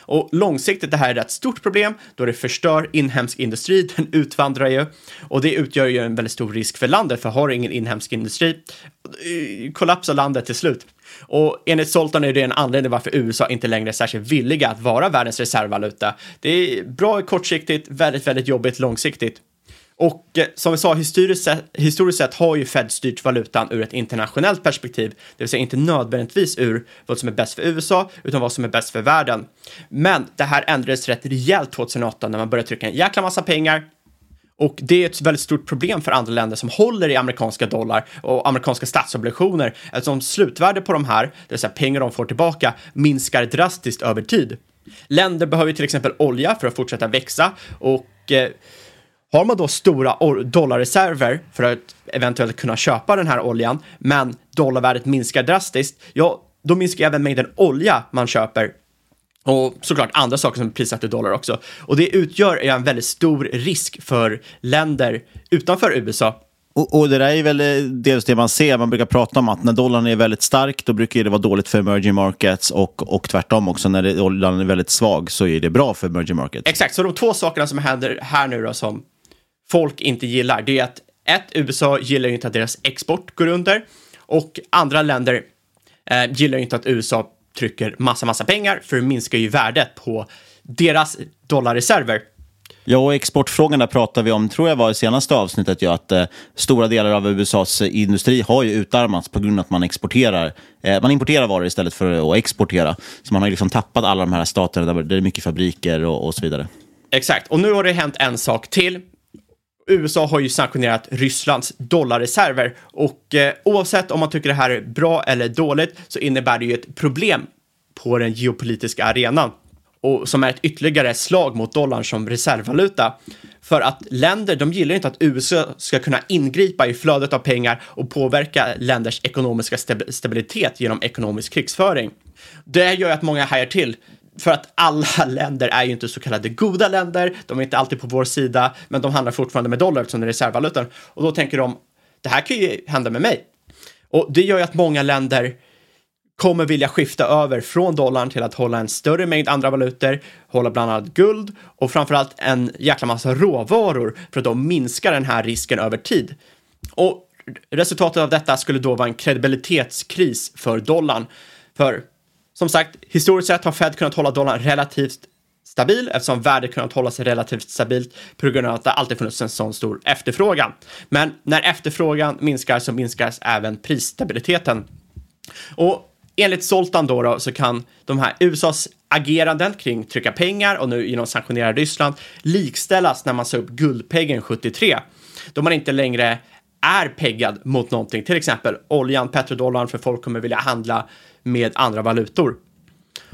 Och långsiktigt det här är ett stort problem då det förstör inhemsk industri, den utvandrar ju och det utgör ju en väldigt stor risk för landet för har du ingen inhemsk industri eh, kollapsar landet till slut. Och enligt Zoltan är det en anledning varför USA inte längre är särskilt villiga att vara världens reservvaluta. Det är bra kortsiktigt, väldigt, väldigt jobbigt långsiktigt. Och eh, som vi sa, historiskt sett, historiskt sett har ju Fed styrt valutan ur ett internationellt perspektiv, det vill säga inte nödvändigtvis ur vad som är bäst för USA, utan vad som är bäst för världen. Men det här ändrades rätt rejält 2008 när man började trycka en jäkla massa pengar och det är ett väldigt stort problem för andra länder som håller i amerikanska dollar och amerikanska statsobligationer eftersom slutvärdet på de här, det vill säga pengar de får tillbaka, minskar drastiskt över tid. Länder behöver till exempel olja för att fortsätta växa och eh, har man då stora dollarreserver för att eventuellt kunna köpa den här oljan, men dollarvärdet minskar drastiskt, ja, då minskar även mängden olja man köper och såklart andra saker som i dollar också. Och det utgör en väldigt stor risk för länder utanför USA. Och, och, det där är väl eh, dels det man ser. Man brukar prata om att när dollarn är väldigt stark, då brukar det vara dåligt för emerging markets och, och tvärtom också. När dollarn är väldigt svag så är det bra för emerging markets. Exakt, så de två sakerna som händer här nu då som folk inte gillar, det är att ett, USA gillar inte att deras export går under och andra länder eh, gillar inte att USA trycker massa, massa pengar för det minskar ju värdet på deras dollarreserver. Ja, och exportfrågan där pratar vi om, tror jag var i senaste avsnittet, ja, att eh, stora delar av USAs industri har ju utarmats på grund av att man exporterar. Eh, man importerar varor istället för att exportera. Så man har liksom tappat alla de här staterna där det är mycket fabriker och, och så vidare. Exakt, och nu har det hänt en sak till. USA har ju sanktionerat Rysslands dollarreserver och eh, oavsett om man tycker det här är bra eller dåligt så innebär det ju ett problem på den geopolitiska arenan och som är ett ytterligare slag mot dollarn som reservvaluta. För att länder, de gillar inte att USA ska kunna ingripa i flödet av pengar och påverka länders ekonomiska stabilitet genom ekonomisk krigsföring. Det gör att många hajar till för att alla länder är ju inte så kallade goda länder, de är inte alltid på vår sida, men de handlar fortfarande med dollar som är reservvalutan. Och då tänker de, det här kan ju hända med mig. Och det gör ju att många länder kommer vilja skifta över från dollarn till att hålla en större mängd andra valutor, hålla bland annat guld och framförallt en jäkla massa råvaror för att då minska den här risken över tid. Och resultatet av detta skulle då vara en kredibilitetskris för dollarn. För som sagt, historiskt sett har Fed kunnat hålla dollarn relativt stabil eftersom värdet kunnat hålla sig relativt stabilt på grund av att det alltid funnits en sån stor efterfrågan. Men när efterfrågan minskar så minskas även prisstabiliteten. Och enligt Zoltan då, då så kan de här USAs ageranden kring trycka pengar och nu genom sanktionera Ryssland likställas när man sa upp guldpeggen 73 då man inte längre är peggad mot någonting, till exempel oljan, petrodollarn, för folk kommer vilja handla med andra valutor.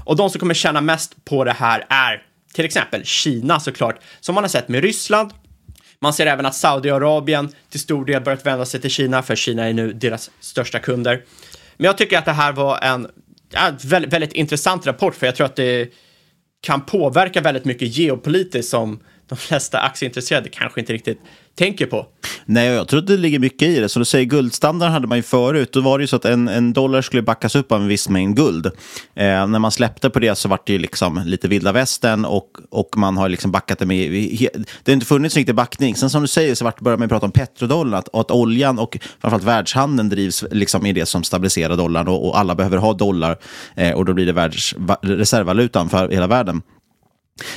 Och de som kommer tjäna mest på det här är till exempel Kina såklart, som man har sett med Ryssland. Man ser även att Saudiarabien till stor del börjat vända sig till Kina, för Kina är nu deras största kunder. Men jag tycker att det här var en ja, väldigt, väldigt intressant rapport, för jag tror att det kan påverka väldigt mycket geopolitiskt som de flesta aktieintresserade kanske inte riktigt tänker på. Nej, jag tror att det ligger mycket i det. Som du säger, guldstandarden hade man ju förut. Då var det ju så att en, en dollar skulle backas upp av en viss mängd guld. Eh, när man släppte på det så var det ju liksom lite vilda västern och, och man har liksom backat det med... Det har inte funnits riktig backning. Sen som du säger så började man prata om petrodollarn, att, att oljan och framförallt världshandeln drivs liksom i det som stabiliserar dollarn och, och alla behöver ha dollar eh, och då blir det världs, reservvalutan för hela världen.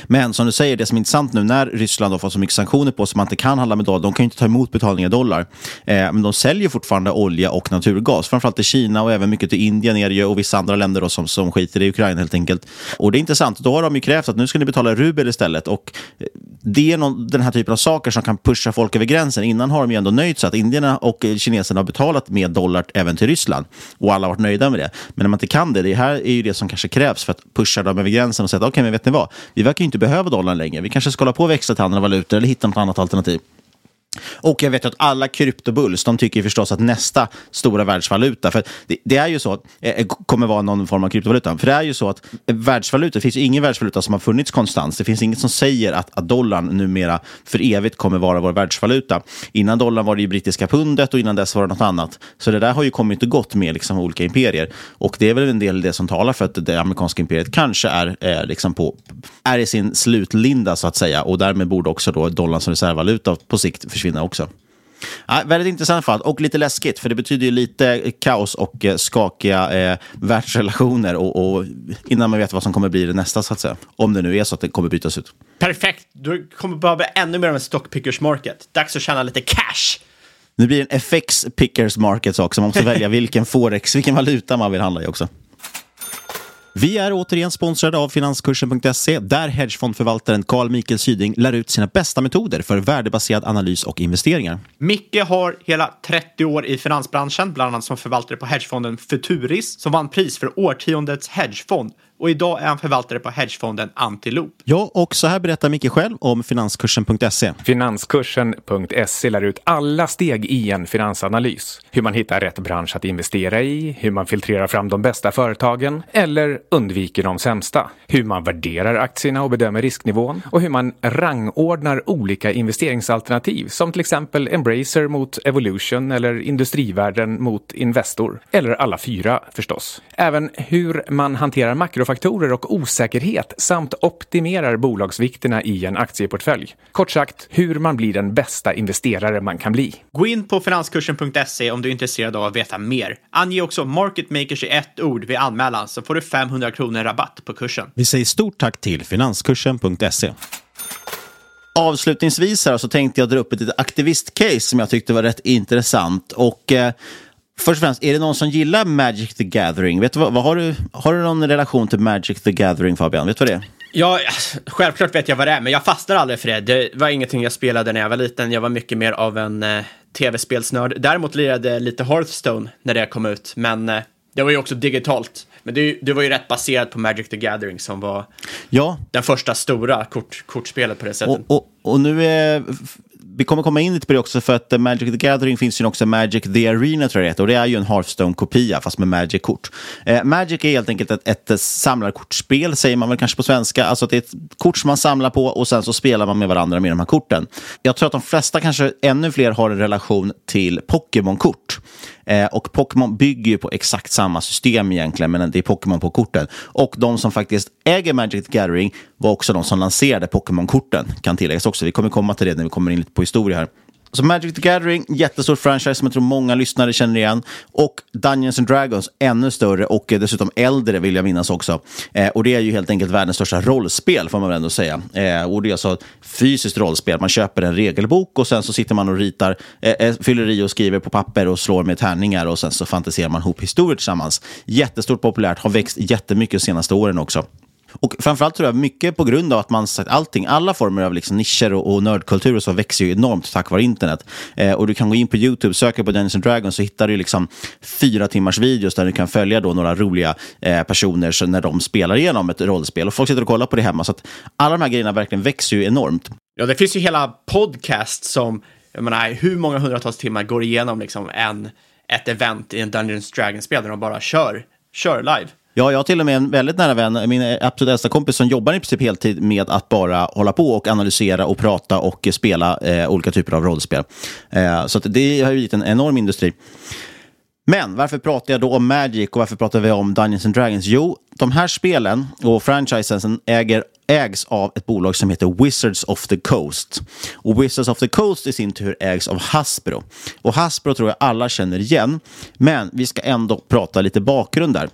Men som du säger, det som är intressant nu när Ryssland har fått så mycket sanktioner på sig man inte kan handla med dollar, de kan ju inte ta emot betalningar i dollar. Eh, men de säljer fortfarande olja och naturgas, framförallt till Kina och även mycket till Indien är det och vissa andra länder då, som, som skiter i Ukraina helt enkelt. Och det är intressant, då har de ju krävt att nu ska ni betala rubel istället. Och eh, det är någon, den här typen av saker som kan pusha folk över gränsen. Innan har de ju ändå nöjt sig att indierna och eh, kineserna har betalat med dollar även till Ryssland. Och alla har varit nöjda med det. Men när man inte kan det, det här är ju det som kanske krävs för att pusha dem över gränsen och säga okej, okay, men vet ni vad? Vi verkar ju inte behöva dollarn längre. Vi kanske ska hålla på och växla till andra valutor eller hitta något annat alternativ. Och jag vet att alla kryptobulls, de tycker förstås att nästa stora världsvaluta, för det, det är ju så, eh, eh, kommer vara någon form av kryptovaluta. För det är ju så att eh, världsvaluta, det finns ju ingen världsvaluta som har funnits konstant. Det finns inget som säger att, att dollarn numera för evigt kommer vara vår världsvaluta. Innan dollarn var det ju brittiska pundet och innan dess var det något annat. Så det där har ju kommit och gått med liksom olika imperier. Och det är väl en del det som talar för att det amerikanska imperiet kanske är, är, liksom på, är i sin slutlinda så att säga. Och därmed borde också då dollarn som reservvaluta på sikt försvinna försvinna också. Ja, väldigt intressant fall och lite läskigt för det betyder ju lite kaos och eh, skakiga eh, världsrelationer och, och, innan man vet vad som kommer bli det nästa så att säga. Om det nu är så att det kommer bytas ut. Perfekt, du kommer behöva ännu mer av en stockpickers market. Dags att tjäna lite cash. Nu blir det en FX pickers market också. Man måste välja vilken forex, vilken valuta man vill handla i också. Vi är återigen sponsrade av Finanskursen.se där hedgefondförvaltaren Carl Mikael Syding lär ut sina bästa metoder för värdebaserad analys och investeringar. Micke har hela 30 år i finansbranschen, bland annat som förvaltare på hedgefonden Futuris som vann pris för årtiondets hedgefond och idag är han förvaltare på hedgefonden Antiloop. Ja, och så här berättar Micke själv om Finanskursen.se. Finanskursen.se lär ut alla steg i en finansanalys. Hur man hittar rätt bransch att investera i, hur man filtrerar fram de bästa företagen eller undviker de sämsta. Hur man värderar aktierna och bedömer risknivån och hur man rangordnar olika investeringsalternativ som till exempel Embracer mot Evolution eller Industrivärden mot Investor. Eller alla fyra förstås. Även hur man hanterar makrofaktorer riskfaktorer och osäkerhet samt optimerar bolagsvikterna i en aktieportfölj. Kort sagt, hur man blir den bästa investerare man kan bli. Gå in på finanskursen.se om du är intresserad av att veta mer. Ange också Market Makers i ett ord vid anmälan så får du 500 kronor rabatt på kursen. Vi säger stort tack till finanskursen.se. Avslutningsvis här så tänkte jag dra upp ett aktivistcase som jag tyckte var rätt intressant. Och eh, Först och främst, är det någon som gillar Magic the Gathering? Vet du, vad, vad har, du, har du någon relation till Magic the Gathering, Fabian? Vet du vad det är? Ja, självklart vet jag vad det är, men jag fastnar aldrig för det. Det var ingenting jag spelade när jag var liten. Jag var mycket mer av en eh, tv-spelsnörd. Däremot lirade jag lite Hearthstone när det kom ut, men eh, det var ju också digitalt. Men det, det, var ju rätt baserat på Magic the Gathering som var ja. den första stora kort, kortspelet på det sättet. Och, och och nu är vi kommer komma in lite på det också för att eh, Magic the Gathering finns ju också Magic the Arena tror jag det heter, och det är ju en Hearthstone-kopia fast med Magic-kort. Eh, Magic är helt enkelt ett, ett eh, samlarkortspel säger man väl kanske på svenska. Alltså det är ett kort som man samlar på och sen så spelar man med varandra med de här korten. Jag tror att de flesta, kanske ännu fler, har en relation till Pokémon-kort. Eh, och Pokémon bygger ju på exakt samma system egentligen, men det är Pokémon på korten. Och de som faktiskt äger Magic the Gathering var också de som lanserade Pokémon-korten, kan tilläggas också. Vi kommer komma till det när vi kommer in lite på historia här. Så Magic the Gathering, jättestor franchise som jag tror många lyssnare känner igen. Och Dungeons and Dragons, ännu större och dessutom äldre vill jag minnas också. Eh, och det är ju helt enkelt världens största rollspel får man väl ändå säga. Eh, och det är alltså fysiskt rollspel. Man köper en regelbok och sen så sitter man och ritar, eh, eh fyller i och skriver på papper och slår med tärningar och sen så fantiserar man ihop historier tillsammans. Jättestort populärt, har växt jättemycket de senaste åren också. Och framförallt tror jag mycket på grund av att man sagt allting, alla former av liksom nischer och, och nördkultur och så växer ju enormt tack vare internet. Eh, och du kan gå in på YouTube, söka på Dungeons and Dragons så hittar du liksom fyra timmars videos där du kan följa då några roliga eh, personer när de spelar igenom ett rollspel. Och folk sitter och kollar på det hemma. Så att alla de här grejerna verkligen växer ju enormt. Ja, det finns ju hela podcast som, jag menar, hur många hundratals timmar går igenom liksom en, ett event i en Dungeons Dragons-spel där de bara kör, kör live. Ja, jag har till och med en väldigt nära vän, min absolut äldsta kompis som jobbar i princip heltid med att bara hålla på och analysera och prata och spela eh, olika typer av rollspel. Eh, så det har ju blivit en enorm industri. Men varför pratar jag då om Magic och varför pratar vi om Dungeons and Dragons? Jo, de här spelen och franchisen äger, ägs av ett bolag som heter Wizards of the Coast. Och Wizards of the Coast i sin tur ägs av Hasbro. Och Hasbro tror jag alla känner igen, men vi ska ändå prata lite bakgrund där.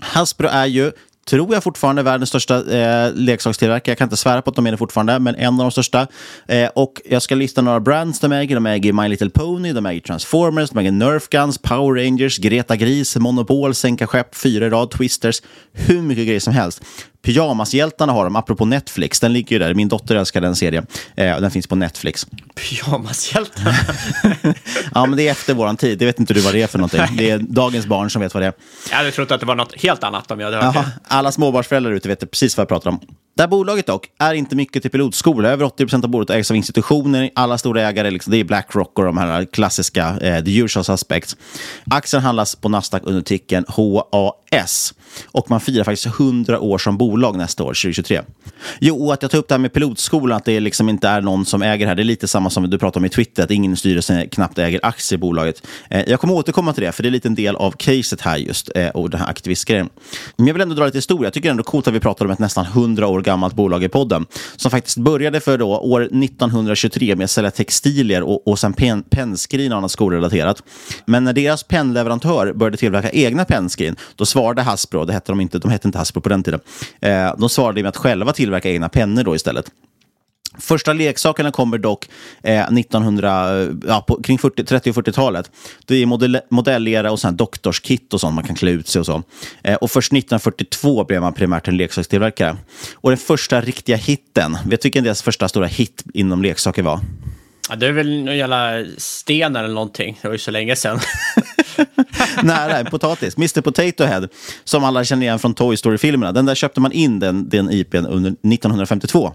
Hasbro är ju tror jag fortfarande världens största eh, leksakstillverkare. Jag kan inte svära på att de är det fortfarande, men en av de största. Eh, och jag ska lista några brands de äger. De äger My Little Pony, de äger Transformers, de äger Nerf Guns, Power Rangers, Greta Gris, Monopol, Sänka Skepp, Fyra i rad, Twisters. Hur mycket grejer som helst. Pyjamashjältarna har de, apropå Netflix. Den ligger ju där. Min dotter älskar den serien. Eh, den finns på Netflix. Pyjamashjältarna? ja, men det är efter våran tid. Det vet inte du vad det är för någonting. Det är dagens barn som vet vad det är. Jag hade trott att det var något helt annat om jag hade hört Jaha, det. Alla småbarnsföräldrar ute vet precis vad jag pratar om. Det här bolaget dock är inte mycket till pilotskola. Över 80 procent av bolaget ägs av institutioner. Alla stora ägare liksom, det är Blackrock och de här klassiska, eh, the usual suspects. Aktien handlas på Nasdaq under ticken S. Och man firar faktiskt 100 år som bolag nästa år, 2023. Jo, och att jag tar upp det här med pilotskolan, att det liksom inte är någon som äger det här. Det är lite samma som du pratade om i Twitter, att ingen i styrelsen knappt äger aktier i bolaget. Eh, jag kommer återkomma till det, för det är lite en del av caset här just, eh, och den här aktivistgrejen. Men jag vill ändå dra lite historia. Jag tycker ändå coolt att vi pratar om ett nästan 100 år gammalt bolag i podden, som faktiskt började för då, år 1923 med att sälja textilier och, och sen pen, pennskrin och annat skolrelaterat. Men när deras pennleverantör började tillverka egna pennskrin, då svarade Hasbro det hette de inte, de hette inte Hasbro på den tiden. Eh, de svarade med att själva tillverka egna pennor då istället. Första leksakerna kommer dock eh, 1900, ja, på, kring 40, 30 och 40-talet. Det är modell, modellera och sen doktorskit och sånt, man kan klä ut sig och så. Eh, och först 1942 blev man primärt en leksakstillverkare. Och den första riktiga hitten, vet du vilken deras första stora hit inom leksaker var? Ja, det är väl någon jävla sten eller någonting. Det var ju så länge sedan. Nära, en potatis. Mr Potato Head, som alla känner igen från Toy Story-filmerna. Den där köpte man in, den, den IPn, under 1952.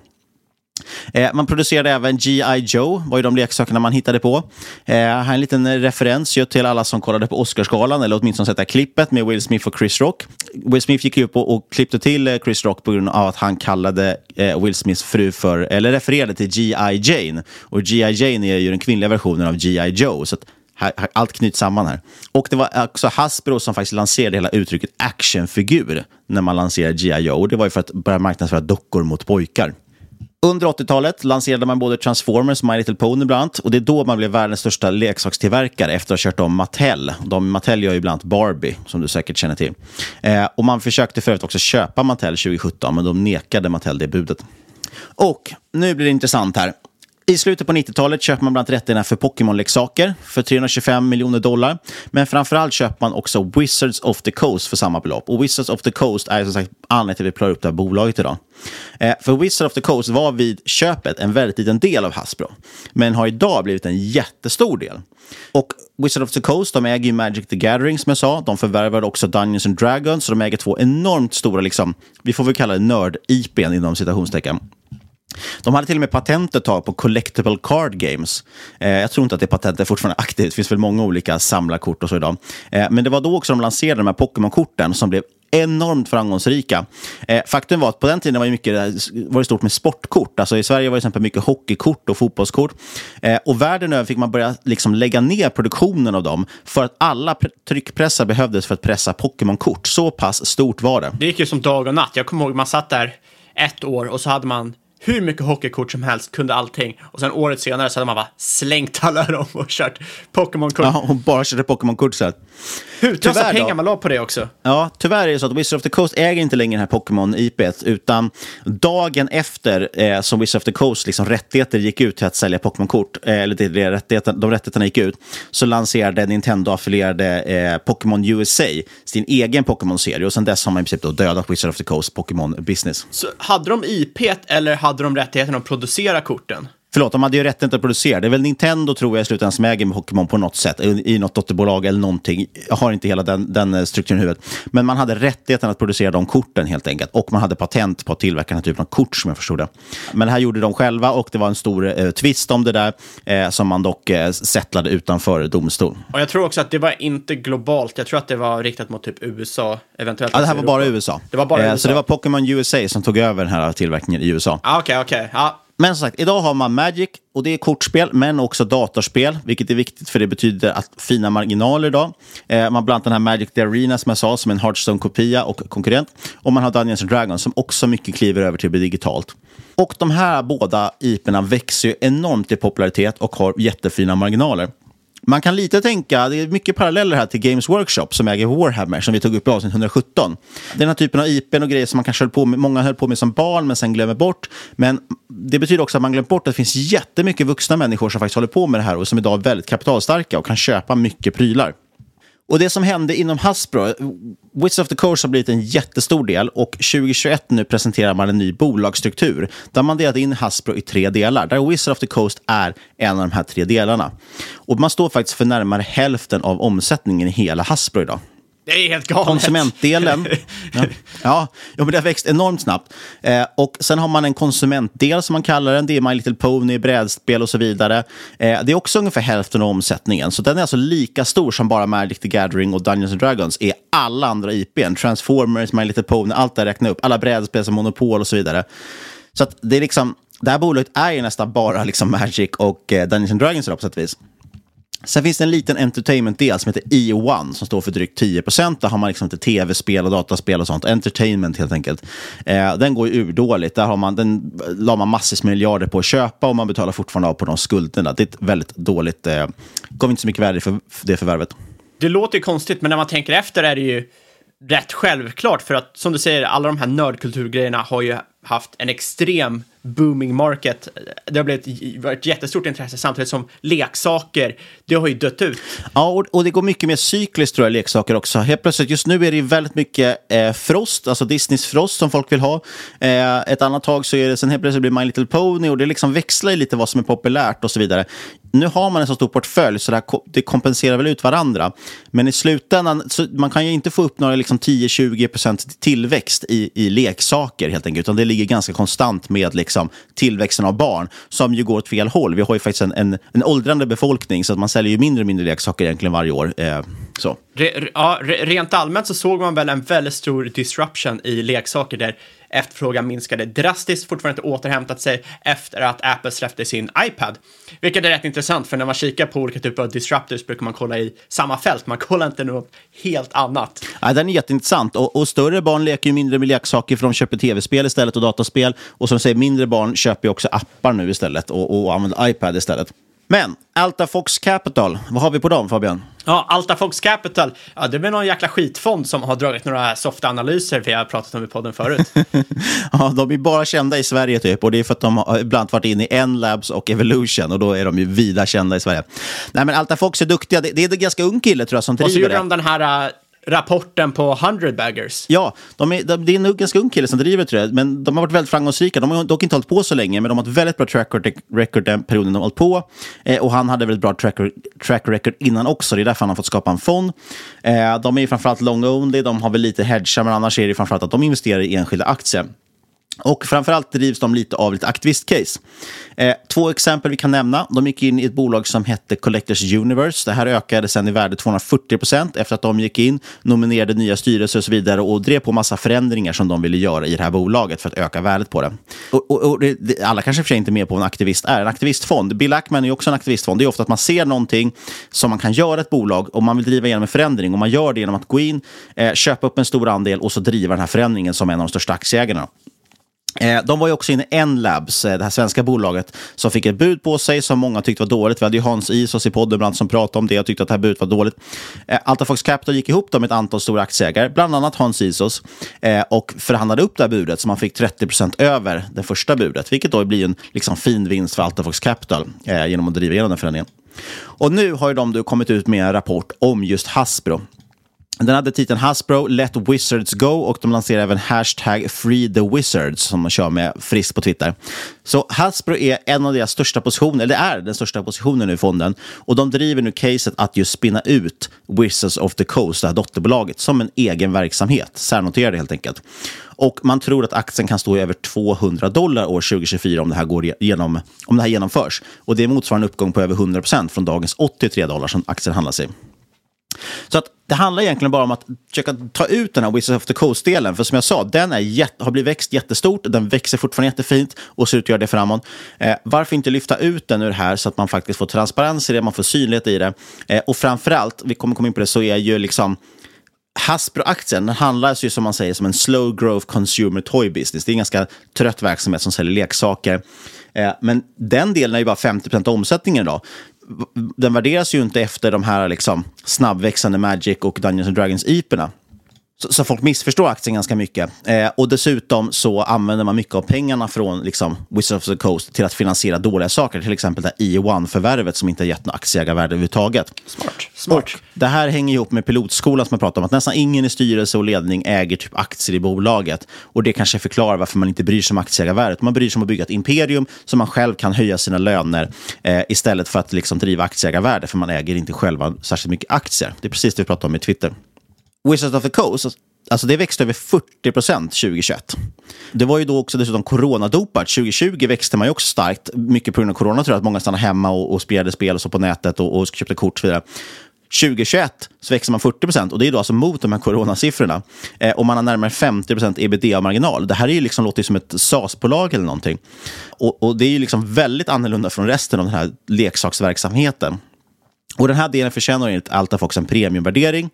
Eh, man producerade även G.I. Joe, var ju de leksakerna man hittade på. Eh, här är en liten referens ju till alla som kollade på Oscarsgalan, eller åtminstone sett det här klippet med Will Smith och Chris Rock. Will Smith gick upp och, och klippte till eh, Chris Rock på grund av att han kallade eh, Will Smiths fru för, eller refererade till G.I. Jane. Och G.I. Jane är ju den kvinnliga versionen av G.I. Joe. Så här, allt knyts samman här. Och det var också Hasbro som faktiskt lanserade hela uttrycket actionfigur när man lanserade G.I. Joe. Och Det var ju för att börja marknadsföra dockor mot pojkar. Under 80-talet lanserade man både Transformers och My Little Pony bland annat. Och det är då man blev världens största leksakstillverkare efter att ha kört om Mattel. De, Mattel gör ju bland annat Barbie, som du säkert känner till. Eh, och man försökte för övrigt också köpa Mattel 2017, men de nekade Mattel det budet. Och nu blir det intressant här. I slutet på 90-talet köper man bland annat rättigheterna för Pokémon-leksaker för 325 miljoner dollar. Men framförallt köper man också Wizards of the Coast för samma belopp. Och Wizards of the Coast är som sagt anledningen till att vi plöjer upp det här bolaget idag. Eh, för Wizards of the Coast var vid köpet en väldigt liten del av Hasbro. Men har idag blivit en jättestor del. Och Wizards of the Coast, de äger ju Magic the Gathering som jag sa. De förvärvade också Dungeons and Dragons. Så de äger två enormt stora, liksom, vi får väl kalla det nörd-IPn inom citationstecken. De hade till och med patent ett tag på collectible card games. Eh, jag tror inte att det patentet är fortfarande aktivt. Det finns väl många olika samlarkort och så idag. Eh, men det var då också de lanserade de här Pokémon-korten som blev enormt framgångsrika. Eh, faktum var att på den tiden var det, mycket, var det stort med sportkort. Alltså I Sverige var det exempel mycket hockeykort och fotbollskort. Eh, och världen över fick man börja liksom lägga ner produktionen av dem för att alla tryckpressar behövdes för att pressa Pokémon-kort. Så pass stort var det. Det gick ju som dag och natt. Jag kommer ihåg man satt där ett år och så hade man hur mycket hockeykort som helst, kunde allting. Och sen året senare så hade man bara slängt alla dem och kört Pokémon-kort. Ja, och bara körde Pokémon-kort så Hutlösa pengar man la på det också. Ja, tyvärr är det så att Wizard of the Coast äger inte längre den här Pokémon-IP, utan dagen efter eh, som Wizard of the Coast liksom, rättigheter gick ut till att sälja Pokémon-kort, eh, eller det, det, rättigheten, de rättigheterna gick ut, så lanserade Nintendo-affilierade eh, Pokémon USA sin egen Pokémon-serie och sen dess har man i princip då dödat Wizard of the Coast Pokémon-business. Så hade de IP eller hade hade de rättigheten att producera korten? Förlåt, de hade ju rätten att producera. Det är väl Nintendo, tror jag, i slutändan som äger Pokémon på något sätt. I något dotterbolag eller någonting. Jag har inte hela den, den eh, strukturen i huvudet. Men man hade rättigheten att producera de korten helt enkelt. Och man hade patent på att tillverka den här typen av kort, som jag förstod det. Men det här gjorde de själva och det var en stor eh, twist om det där. Eh, som man dock eh, settlade utanför domstol. Och jag tror också att det var inte globalt. Jag tror att det var riktat mot typ USA, eventuellt. Ja, det här var bara USA. Det var bara eh, USA. Så det var Pokémon USA som tog över den här tillverkningen i USA. Ah, Okej, okay. Okay. Ah. Men som sagt, idag har man Magic och det är kortspel, men också datorspel, vilket är viktigt för det betyder att fina marginaler idag. Eh, man bland den här Magic the Arena som jag sa, som en Hearthstone-kopia och konkurrent. Och man har Dungeons and Dragons som också mycket kliver över till att bli digitalt. Och de här båda IPerna växer ju enormt i popularitet och har jättefina marginaler. Man kan lite tänka, det är mycket paralleller här till Games Workshop som äger Warhammer som vi tog upp i avsnitt 117. Det är den här typen av IP och grejer som man kanske höll på med, många höll på med som barn men sen glömmer bort. Men det betyder också att man glömt bort att det finns jättemycket vuxna människor som faktiskt håller på med det här och som idag är väldigt kapitalstarka och kan köpa mycket prylar. Och det som hände inom Hasbro, Wizards of the Coast har blivit en jättestor del och 2021 nu presenterar man en ny bolagsstruktur där man delat in Hasbro i tre delar, där Wizards of the Coast är en av de här tre delarna. Och man står faktiskt för närmare hälften av omsättningen i hela Hasbro idag. Det är helt galet. Konsumentdelen. ja, ja, men det har växt enormt snabbt. Eh, och sen har man en konsumentdel som man kallar den. Det är My Little Pony, brädspel och så vidare. Eh, det är också ungefär hälften av omsättningen. Så den är alltså lika stor som bara Magic the Gathering och Dungeons and Dragons är alla andra IPn. Transformers, My Little Pony, allt det räknar upp. Alla brädspel som Monopol och så vidare. Så att det är liksom, det här bolaget är ju nästan bara liksom Magic och eh, Dungeons and Dragons på sätt och vis. Sen finns det en liten entertainment-del som heter E1 som står för drygt 10 procent. Där har man liksom inte tv-spel och dataspel och sånt. Entertainment helt enkelt. Eh, den går ju urdåligt. Där har man, den la man massvis med miljarder på att köpa och man betalar fortfarande av på de skulderna. Det är ett väldigt dåligt, eh, gav inte så mycket värde för det förvärvet. Det låter ju konstigt, men när man tänker efter är det ju rätt självklart. För att som du säger, alla de här nördkulturgrejerna har ju haft en extrem booming market. Det har blivit varit jättestort intresse samtidigt som leksaker, det har ju dött ut. Ja, och, och det går mycket mer cykliskt tror jag, leksaker också. Helt plötsligt, just nu är det ju väldigt mycket eh, Frost, alltså Disneys Frost som folk vill ha. Eh, ett annat tag så är det, sen helt plötsligt blir My Little Pony och det liksom växlar ju lite vad som är populärt och så vidare. Nu har man en så stor portfölj så det, det kompenserar väl ut varandra. Men i slutändan, så man kan ju inte få upp några liksom 10-20% tillväxt i, i leksaker helt enkelt, utan det ligger ganska konstant med liksom tillväxten av barn, som ju går åt fel håll. Vi har ju faktiskt en, en, en åldrande befolkning, så att man säljer ju mindre och mindre leksaker egentligen varje år. Eh, så. Re, ja, re, rent allmänt så såg man väl en väldigt stor disruption i leksaker där efterfrågan minskade drastiskt, fortfarande inte återhämtat sig efter att Apple släppte sin iPad. Vilket är rätt intressant, för när man kikar på olika typer av disruptors brukar man kolla i samma fält, man kollar inte något helt annat. Ja, den är jätteintressant, och, och större barn leker ju mindre med leksaker för de köper tv-spel istället och dataspel. Och som säger, mindre barn köper ju också appar nu istället och, och använder iPad istället. Men Alta Fox Capital, vad har vi på dem Fabian? Ja, Alta Fox Capital, ja, det är väl någon jäkla skitfond som har dragit några softa analyser vi har pratat om i podden förut. ja, de är bara kända i Sverige typ och det är för att de har ibland varit inne i N-Labs och Evolution och då är de ju vida kända i Sverige. Nej, men Alta Fox är duktiga, det, det är en ganska ung kille tror jag som driver det. Och så gjorde de den här rapporten på 100 baggers. Ja, de är, de, det är en ganska ung kille som driver tror jag, men de har varit väldigt framgångsrika. De har dock inte hållit på så länge, men de har ett väldigt bra track record den perioden de har hållit på. Eh, och han hade väldigt bra track, track record innan också, det är därför han har fått skapa en fond. Eh, de är framförallt long only, de har väl lite hedgar, men annars är det framförallt att de investerar i enskilda aktier. Och framförallt drivs de lite av lite aktivistcase. Eh, två exempel vi kan nämna. De gick in i ett bolag som hette Collectors Universe. Det här ökade sen i värde 240 procent efter att de gick in, nominerade nya styrelser och så vidare och drev på massa förändringar som de ville göra i det här bolaget för att öka värdet på det. Och, och, och det, det, alla kanske för sig inte är med på vad en aktivist är. En aktivistfond, Bill Ackman är också en aktivistfond. Det är ofta att man ser någonting som man kan göra ett bolag och man vill driva igenom en förändring. Och man gör det genom att gå in, eh, köpa upp en stor andel och så driva den här förändringen som en av de största aktieägarna. Eh, de var ju också inne i N-Labs, eh, det här svenska bolaget, som fick ett bud på sig som många tyckte var dåligt. Vi hade ju Hans Isos i podden bland som pratade om det och tyckte att det här budet var dåligt. Eh, Altafox Capital gick ihop med ett antal stora aktieägare, bland annat Hans Isos, och förhandlade upp det här budet så man fick 30 procent över det första budet, vilket då blir en liksom, fin vinst för Altafox Capital genom att driva igenom den förändringen. Och nu har ju de då kommit ut med en rapport om just Hasbro. Den hade titeln Hasbro Let Wizards Go och de lanserar även hashtag Free the Wizards som man kör med friskt på Twitter. Så Hasbro är en av deras största positioner, eller är den största positionen i fonden. Och de driver nu caset att just spinna ut Wizards of the Coast, det här dotterbolaget, som en egen verksamhet. Särnoterade helt enkelt. Och man tror att aktien kan stå i över 200 dollar år 2024 om det här, går genom, om det här genomförs. Och det motsvarar en uppgång på över 100 procent från dagens 83 dollar som aktien handlas i. Så att det handlar egentligen bara om att försöka ta ut den här Wizards of the Coast-delen. För som jag sa, den är jätte, har blivit växt jättestort, den växer fortfarande jättefint och ser ut att göra det framåt. Eh, varför inte lyfta ut den ur det här så att man faktiskt får transparens i det, man får synlighet i det. Eh, och framförallt, vi kommer komma in på det, så är ju liksom Hasbro-aktien den handlas ju som man säger som en slow growth consumer toy business. Det är en ganska trött verksamhet som säljer leksaker. Eh, men den delen är ju bara 50% av omsättningen idag den värderas ju inte efter de här liksom snabbväxande Magic och Dungeons and Dragons IPerna. Så, så, folk missförstår aktien ganska mycket. Eh, och dessutom så använder man mycket av pengarna från liksom, Wizards of the Coast till att finansiera dåliga saker. Till exempel det E1-förvärvet som inte har gett något aktieägarvärde överhuvudtaget. Smart. Smart. Och det här hänger ihop med pilotskolan som jag pratade om. Att nästan ingen i styrelse och ledning äger typ aktier i bolaget. Och det kanske förklarar varför man inte bryr sig om aktieägarvärdet. Man bryr sig om att bygga ett imperium så man själv kan höja sina löner eh, istället för att liksom, driva aktieägarvärde. För man äger inte själva särskilt mycket aktier. Det är precis det vi pratade om i Twitter. Wizards of the Coast, alltså det växte över 40 procent 2021. Det var ju då också dessutom coronadopat. 2020 växte man ju också starkt, mycket på grund av corona tror jag, att många stannade hemma och, och spelade spel och så på nätet och, och köpte kort och så vidare. 2021 så växer man 40 procent och det är då alltså mot de här coronasiffrorna. Eh, och man har närmare 50 procent ebitda-marginal. Det här är ju liksom, låter ju som ett SAS-bolag eller någonting. Och, och, det är ju liksom väldigt annorlunda från resten av den här leksaksverksamheten. Och Den här delen förtjänar enligt Altafox en premiumvärdering.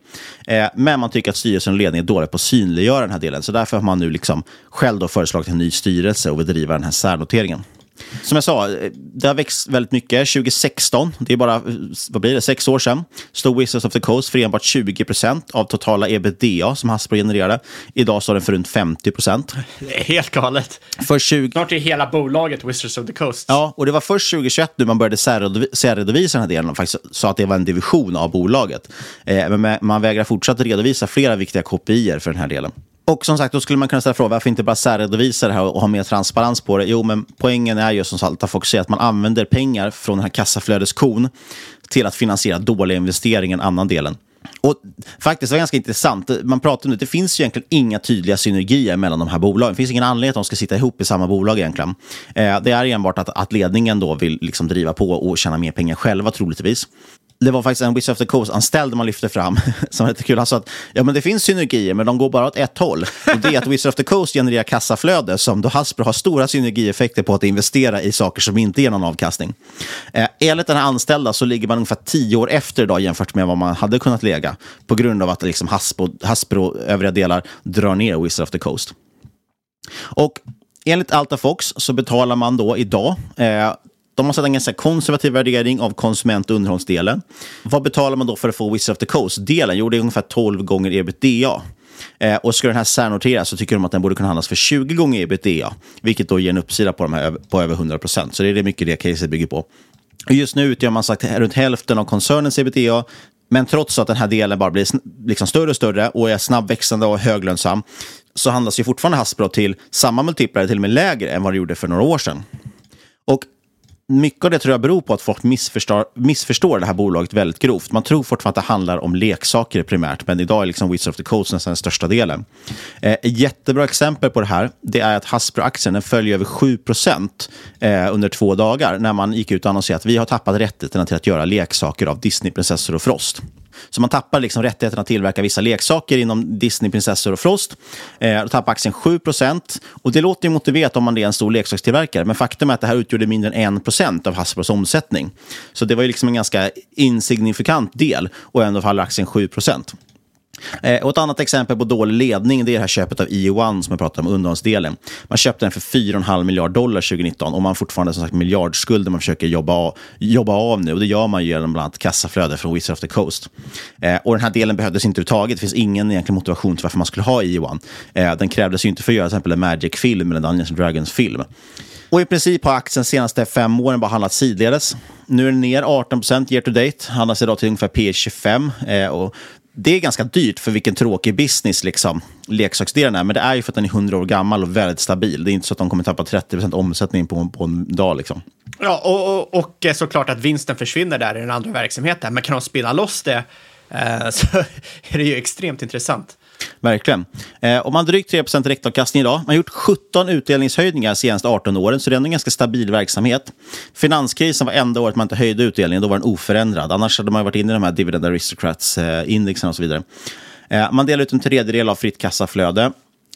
Eh, men man tycker att styrelsen och ledningen är dåliga på att synliggöra den här delen. Så därför har man nu liksom själv då föreslagit en ny styrelse och vill driva den här särnoteringen. Som jag sa, det har växt väldigt mycket. 2016, det är bara vad blir det, sex år sedan, stod Wizards of the Coast för enbart 20 procent av totala ebitda som Hasbro genererade. Idag står den för runt 50 procent. Helt galet. För 20... Snart är hela bolaget Wizards of the Coast. Ja, och det var först 2021 nu man började särredovisa den här delen och faktiskt sa att det var en division av bolaget. Eh, men man vägrar fortsatt redovisa flera viktiga KPI för den här delen. Och som sagt, då skulle man kunna ställa frågan varför inte bara särredovisa det här och ha mer transparens på det? Jo, men poängen är ju som Salta Fox säger att man använder pengar från den här kassaflödeskon till att finansiera dåliga investeringar, en annan delen. Och faktiskt, det var ganska intressant. Man pratar om det, det finns ju egentligen inga tydliga synergier mellan de här bolagen. Det finns ingen anledning att de ska sitta ihop i samma bolag egentligen. Eh, det är enbart att, att ledningen då vill liksom driva på och tjäna mer pengar själva troligtvis det var faktiskt en Wizard of the Coast-anställd man lyfte fram, som var lite kul. Han sa att ja, men det finns synergier, men de går bara åt ett håll. Och det är att Wizard of the Coast genererar kassaflöde som då Hasbro har stora synergieffekter på att investera i saker som inte ger någon avkastning. Eh, enligt den här anställda så ligger man ungefär tio år efter idag jämfört med vad man hade kunnat lägga på grund av att liksom Hasbro, Hasbro övriga delar drar ner Wizard of the Coast. Och enligt Altafox så betalar man då idag eh, de har satt en ganska konservativ värdering av konsument och underhållsdelen. Vad betalar man då för att få Wizard of the Coast-delen? Jo, det är ungefär 12 gånger ebitda. Eh, och ska den här särnoteras så tycker de att den borde kunna handlas för 20 gånger ebitda. Vilket då ger en uppsida på, de här, på över 100 procent. Så det är mycket det caset bygger på. Just nu utgör man sagt runt hälften av koncernens ebitda. Men trots att den här delen bara blir liksom större och större och är snabbväxande och höglönsam så handlas ju fortfarande Hasbro till samma multiplar, till och med lägre än vad det gjorde för några år sedan. Och mycket av det tror jag beror på att folk missförstår, missförstår det här bolaget väldigt grovt. Man tror fortfarande att det handlar om leksaker primärt, men idag är liksom Wizards of the Coast nästan den största delen. Eh, ett jättebra exempel på det här det är att Hasbro-aktien följer över 7 eh, under två dagar när man gick ut och annonserade att vi har tappat rättigheterna till att göra leksaker av Disney-prinsessor och Frost. Så man tappar liksom rättigheterna att tillverka vissa leksaker inom Disney, prinsessor och Frost. Eh, då tappar aktien 7 Och det låter ju motiverat om man är en stor leksakstillverkare. Men faktum är att det här utgjorde mindre än 1 av Hasbros omsättning. Så det var ju liksom en ganska insignifikant del och ändå faller aktien 7 Eh, och ett annat exempel på dålig ledning det är det här köpet av EU1 som jag pratade om, underhållsdelen. Man köpte den för 4,5 miljard dollar 2019 och man har fortfarande som sagt miljardskulder man försöker jobba av, jobba av nu. Och det gör man genom bland annat kassaflöde från Wizard of the Coast. Eh, och den här delen behövdes inte överhuvudtaget. Det finns ingen egentlig motivation till varför man skulle ha EU1. Eh, den krävdes ju inte för att göra till exempel en Magic-film eller en Dungeons Dragons-film. Och i princip har aktien de senaste fem åren bara handlat sidledes. Nu är den ner 18 year to date, handlas idag till ungefär P 25. Eh, och det är ganska dyrt för vilken tråkig business liksom, leksaksdelen är. Men det är ju för att den är 100 år gammal och väldigt stabil. Det är inte så att de kommer tappa 30 omsättning på, på en dag. Liksom. Ja, och, och, och eh, såklart att vinsten försvinner där i den andra verksamheten. Men kan de spinna loss det eh, så är det ju extremt intressant. Verkligen. Eh, och man har drygt 3% direktavkastning idag. Man har gjort 17 utdelningshöjningar de senaste 18 åren, så det är ändå en ganska stabil verksamhet. Finanskrisen var enda året man inte höjde utdelningen, då var den oförändrad. Annars hade man varit inne i de här Dividend Aristocrats-indexen eh, och så vidare. Eh, man delar ut en tredjedel av fritt kassaflöde.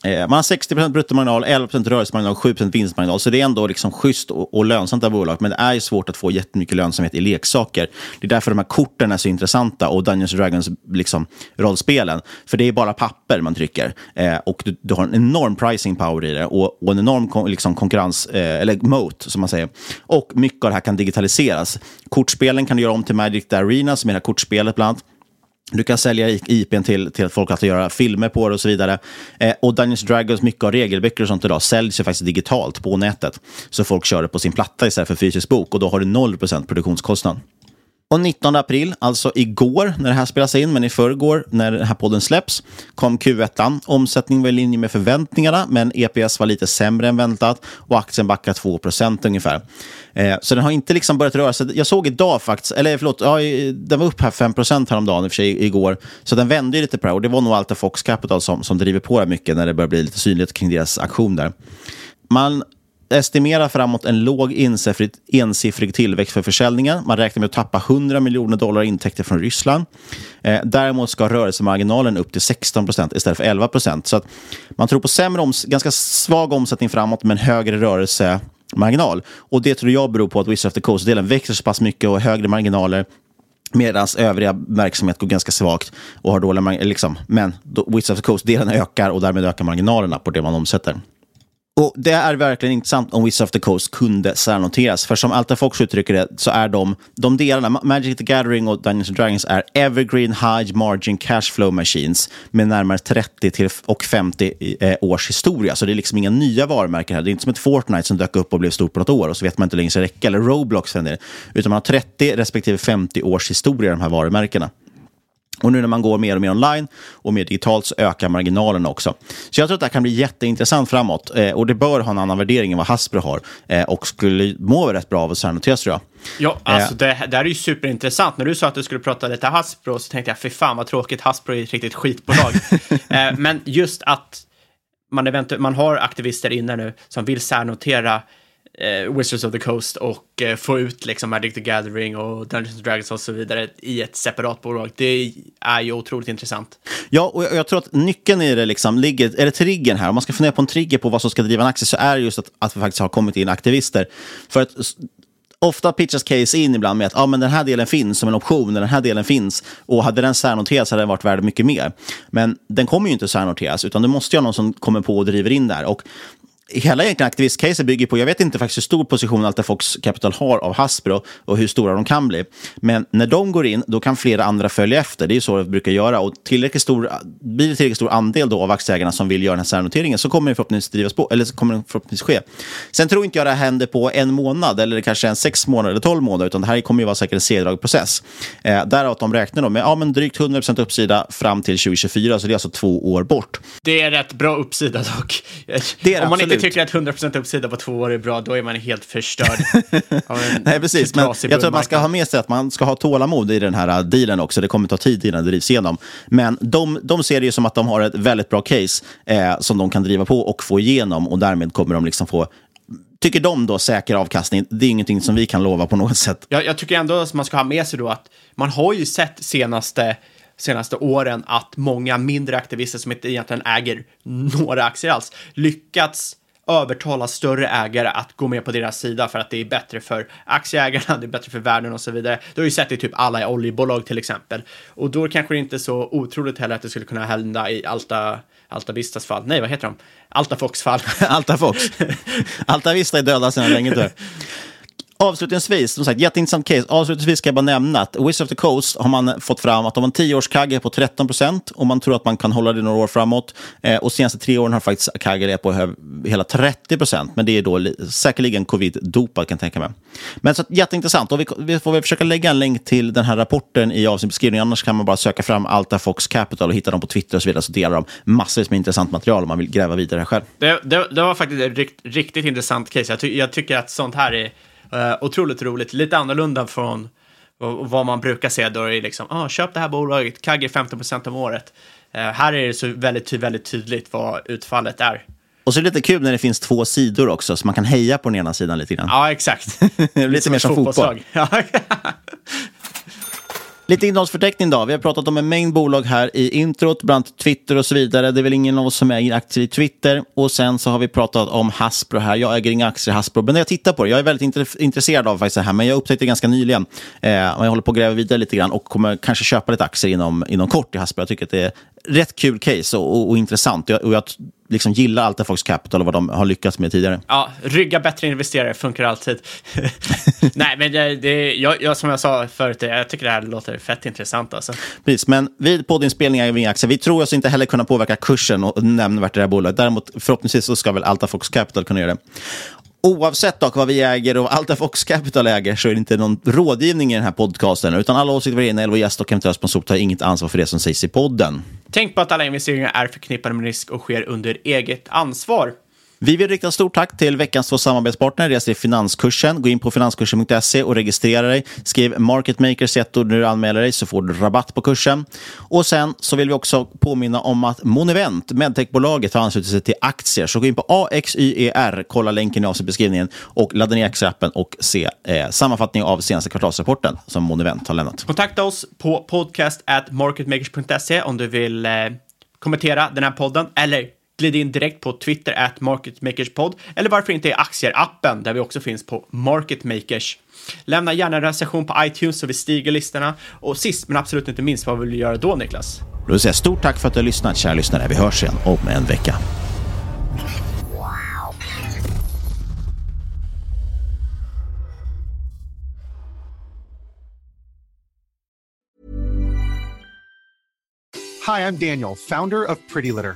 Eh, man har 60% bruttomarginal, 11% rörelsemarginal, 7% vinstmarginal. Så det är ändå liksom schysst och, och lönsamt av bolag. Men det är svårt att få jättemycket lönsamhet i leksaker. Det är därför de här korten är så intressanta och Dungeons Dragons liksom, rollspelen. För det är bara papper man trycker. Eh, och du, du, har en enorm pricing power i det och, och en enorm kon, liksom, konkurrens, eh, eller moat som man säger. Och mycket av det här kan digitaliseras. Kortspelen kan du göra om till Magic the Arena, som är det här kortspelet bland annat. Du kan sälja IPn till, till att folk att göra filmer på det och så vidare. Eh, och Dungeons Dragons, mycket av regelböcker och sånt idag säljs ju faktiskt digitalt på nätet. Så folk kör det på sin platta istället för fysisk bok och då har du 0% produktionskostnad. Och 19 april, alltså igår när det här spelas in, men i förrgår när den här podden släpps, kom Q1. Omsättningen var i linje med förväntningarna, men EPS var lite sämre än väntat och aktien backar 2% ungefär. Eh, så den har inte liksom börjat röra sig. Jag såg idag faktiskt, eller förlåt, ja, den var upp här 5 häromdagen i och för sig igår. Så den vände ju lite på det och det var nog Alta Fox Capital som, som driver på det mycket när det börjar bli lite synligt kring deras aktion där. Man estimerar framåt en låg ensiffrig, ensiffrig tillväxt för försäljningen. Man räknar med att tappa 100 miljoner dollar intäkter från Ryssland. Eh, däremot ska rörelsemarginalen upp till 16 procent istället för 11 procent. Så man tror på sämre oms ganska svag omsättning framåt, men högre rörelsemarginal. Och det tror jag beror på att Wizard of the Coast-delen växer så pass mycket och har högre marginaler Medan övriga verksamhet går ganska svagt och har dåliga marginaler. Liksom. Men Wizards of the Coast-delen ökar och därmed ökar marginalerna på det man omsätter. Och Det är verkligen intressant om Wizards of the Coast kunde särnoteras. För som Alta Fox uttrycker det så är de, de delarna, Magic the Gathering och Dungeons and Dragons är evergreen high margin cash flow machines med närmare 30 till och 50 eh, års historia. Så det är liksom inga nya varumärken här. Det är inte som ett Fortnite som dök upp och blev stort på något år och så vet man inte hur länge det räcka. Eller Roblox för en del. Utan man har 30 respektive 50 års historia i de här varumärkena. Och nu när man går mer och mer online och mer digitalt så ökar marginalerna också. Så jag tror att det här kan bli jätteintressant framåt. Eh, och det bör ha en annan värdering än vad Hasbro har. Eh, och skulle må rätt bra av att särnoteras tror jag. Ja, alltså eh. det, det här är ju superintressant. När du sa att du skulle prata lite Hasbro så tänkte jag, fy fan vad tråkigt, Hasbro är ett riktigt skitbolag. eh, men just att man, man har aktivister inne nu som vill särnotera Eh, Wizards of the Coast och eh, få ut liksom Magic the Gathering och Dungeons Dragons och så vidare i ett separat bolag. Det är ju otroligt intressant. Ja, och jag, jag tror att nyckeln i det liksom ligger, eller triggern här, om man ska fundera på en trigger på vad som ska driva en aktie så är det just att, att vi faktiskt har kommit in aktivister. För att ofta pitchas case in ibland med att ah, men den här delen finns som en option, den här delen finns. Och hade den särnoterats hade den varit värd mycket mer. Men den kommer ju inte särnoteras, utan du måste ju ha någon som kommer på och driver in där. Och hela egentligen aktivistcaset bygger på, jag vet inte faktiskt hur stor position Alta Fox Capital har av Hasbro och hur stora de kan bli. Men när de går in, då kan flera andra följa efter. Det är ju så det brukar göra. Och tillräckligt stor, blir det tillräckligt stor andel då av aktieägarna som vill göra den här särnoteringen så kommer det förhoppningsvis drivas på, eller så kommer det förhoppningsvis ske. Sen tror inte jag det här händer på en månad, eller kanske en sex månader eller tolv månader, utan det här kommer ju vara säkert en segdragen process. Eh, därav att de räknar då med ja, men drygt 100% uppsida fram till 2024, så det är alltså två år bort. Det är rätt bra uppsida dock. Det är det, absolut. Inte tycker att 100% uppsida på två år är bra, då är man helt förstörd. Nej, precis. Men jag tror att man ska ha med sig att man ska ha tålamod i den här äh, dealen också. Det kommer ta tid innan det drivs igenom. Men de, de ser det ju som att de har ett väldigt bra case eh, som de kan driva på och få igenom och därmed kommer de liksom få Tycker de då säker avkastning, det är ingenting som vi kan lova på något sätt. Jag, jag tycker ändå att man ska ha med sig då att man har ju sett senaste senaste åren att många mindre aktivister som inte egentligen äger några aktier alls lyckats övertala större ägare att gå med på deras sida för att det är bättre för aktieägarna, det är bättre för världen och så vidare. Du har ju sett det i typ alla oljebolag till exempel. Och då kanske det inte är så otroligt heller att det skulle kunna hända i Alta, Alta Vistas fall. Nej, vad heter de? Alta Fox fall. Alta Fox. Alta Vista är döda sedan länge tror jag. Avslutningsvis, som sagt, jätteintressant case. Avslutningsvis ska jag bara nämna att Wizard of the Coast har man fått fram att de har en tioårskagge på 13 procent och man tror att man kan hålla det några år framåt. Eh, och senaste tre åren har faktiskt kagge på hela 30 procent, men det är då säkerligen covid-dopad, kan jag tänka mig. Men så jätteintressant och vi, vi får väl försöka lägga en länk till den här rapporten i avsnittbeskrivningen, annars kan man bara söka fram Alta Fox Capital och hitta dem på Twitter och så vidare, så delar de massor med intressant material om man vill gräva vidare själv. Det, det, det var faktiskt ett rikt, riktigt intressant case. Jag, ty, jag tycker att sånt här är Uh, otroligt roligt, lite annorlunda från vad man brukar se då det är liksom, ah, köp det här bolaget, kagge 15 procent om året. Uh, här är det så väldigt, väldigt tydligt vad utfallet är. Och så är det lite kul när det finns två sidor också, så man kan heja på den ena sidan lite grann. Ja, exakt. lite, lite mer som fotboll. Lite innehållsförteckning då. Vi har pratat om en mängd bolag här i introt, bland Twitter och så vidare. Det är väl ingen av oss som äger aktier i Twitter. Och sen så har vi pratat om Hasbro här. Jag äger inga aktier i Hasbro, men när jag tittar på det, jag är väldigt intresserad av faktiskt det här, men jag upptäckte det ganska nyligen. Eh, jag håller på att gräva vidare lite grann och kommer kanske köpa lite aktier inom, inom kort i Hasbro. Jag tycker att det är rätt kul case och, och, och intressant. Och jag, och jag liksom gillar Alta Fox Capital och vad de har lyckats med tidigare. Ja, rygga bättre investerare funkar alltid. Nej, men det, det, jag, jag, som jag sa förut, jag tycker det här låter fett intressant. Alltså. Precis, men vid poddinspelningar av aktier, vi tror oss inte heller kunna påverka kursen och nämnvärt det här bolaget. Däremot förhoppningsvis så ska väl Alta Fox Capital kunna göra det. Oavsett dock vad vi äger och Alta Fox Capital äger så är det inte någon rådgivning i den här podcasten. Utan alla åsikter vi är och gäst och eventuella sponsor tar inget ansvar för det som sägs i podden. Tänk på att alla investeringar är förknippade med risk och sker under eget ansvar. Vi vill rikta stort tack till veckans två samarbetspartner. Det i Finanskursen. Gå in på finanskursen.se och registrera dig. Skriv Market Makers ett ord när du anmäler dig så får du rabatt på kursen. Och sen så vill vi också påminna om att Monevent, medtechbolaget, har anslutit sig till aktier. Så gå in på AXYER, kolla länken i avsnittbeskrivningen och ladda ner aktieappen och se eh, sammanfattning av senaste kvartalsrapporten som Monevent har lämnat. Kontakta oss på podcast at marketmakers.se om du vill eh, kommentera den här podden eller glid in direkt på Twitter at marketmakerspod eller varför inte i aktier-appen där vi också finns på marketmakers. Lämna gärna en recension på iTunes så vi stiger listorna. Och sist men absolut inte minst, vad vill du göra då Niklas? Då vill säga stort tack för att du har lyssnat, kära lyssnare. Vi hörs igen om en vecka. Hi, I'm Daniel, founder of Pretty Litter.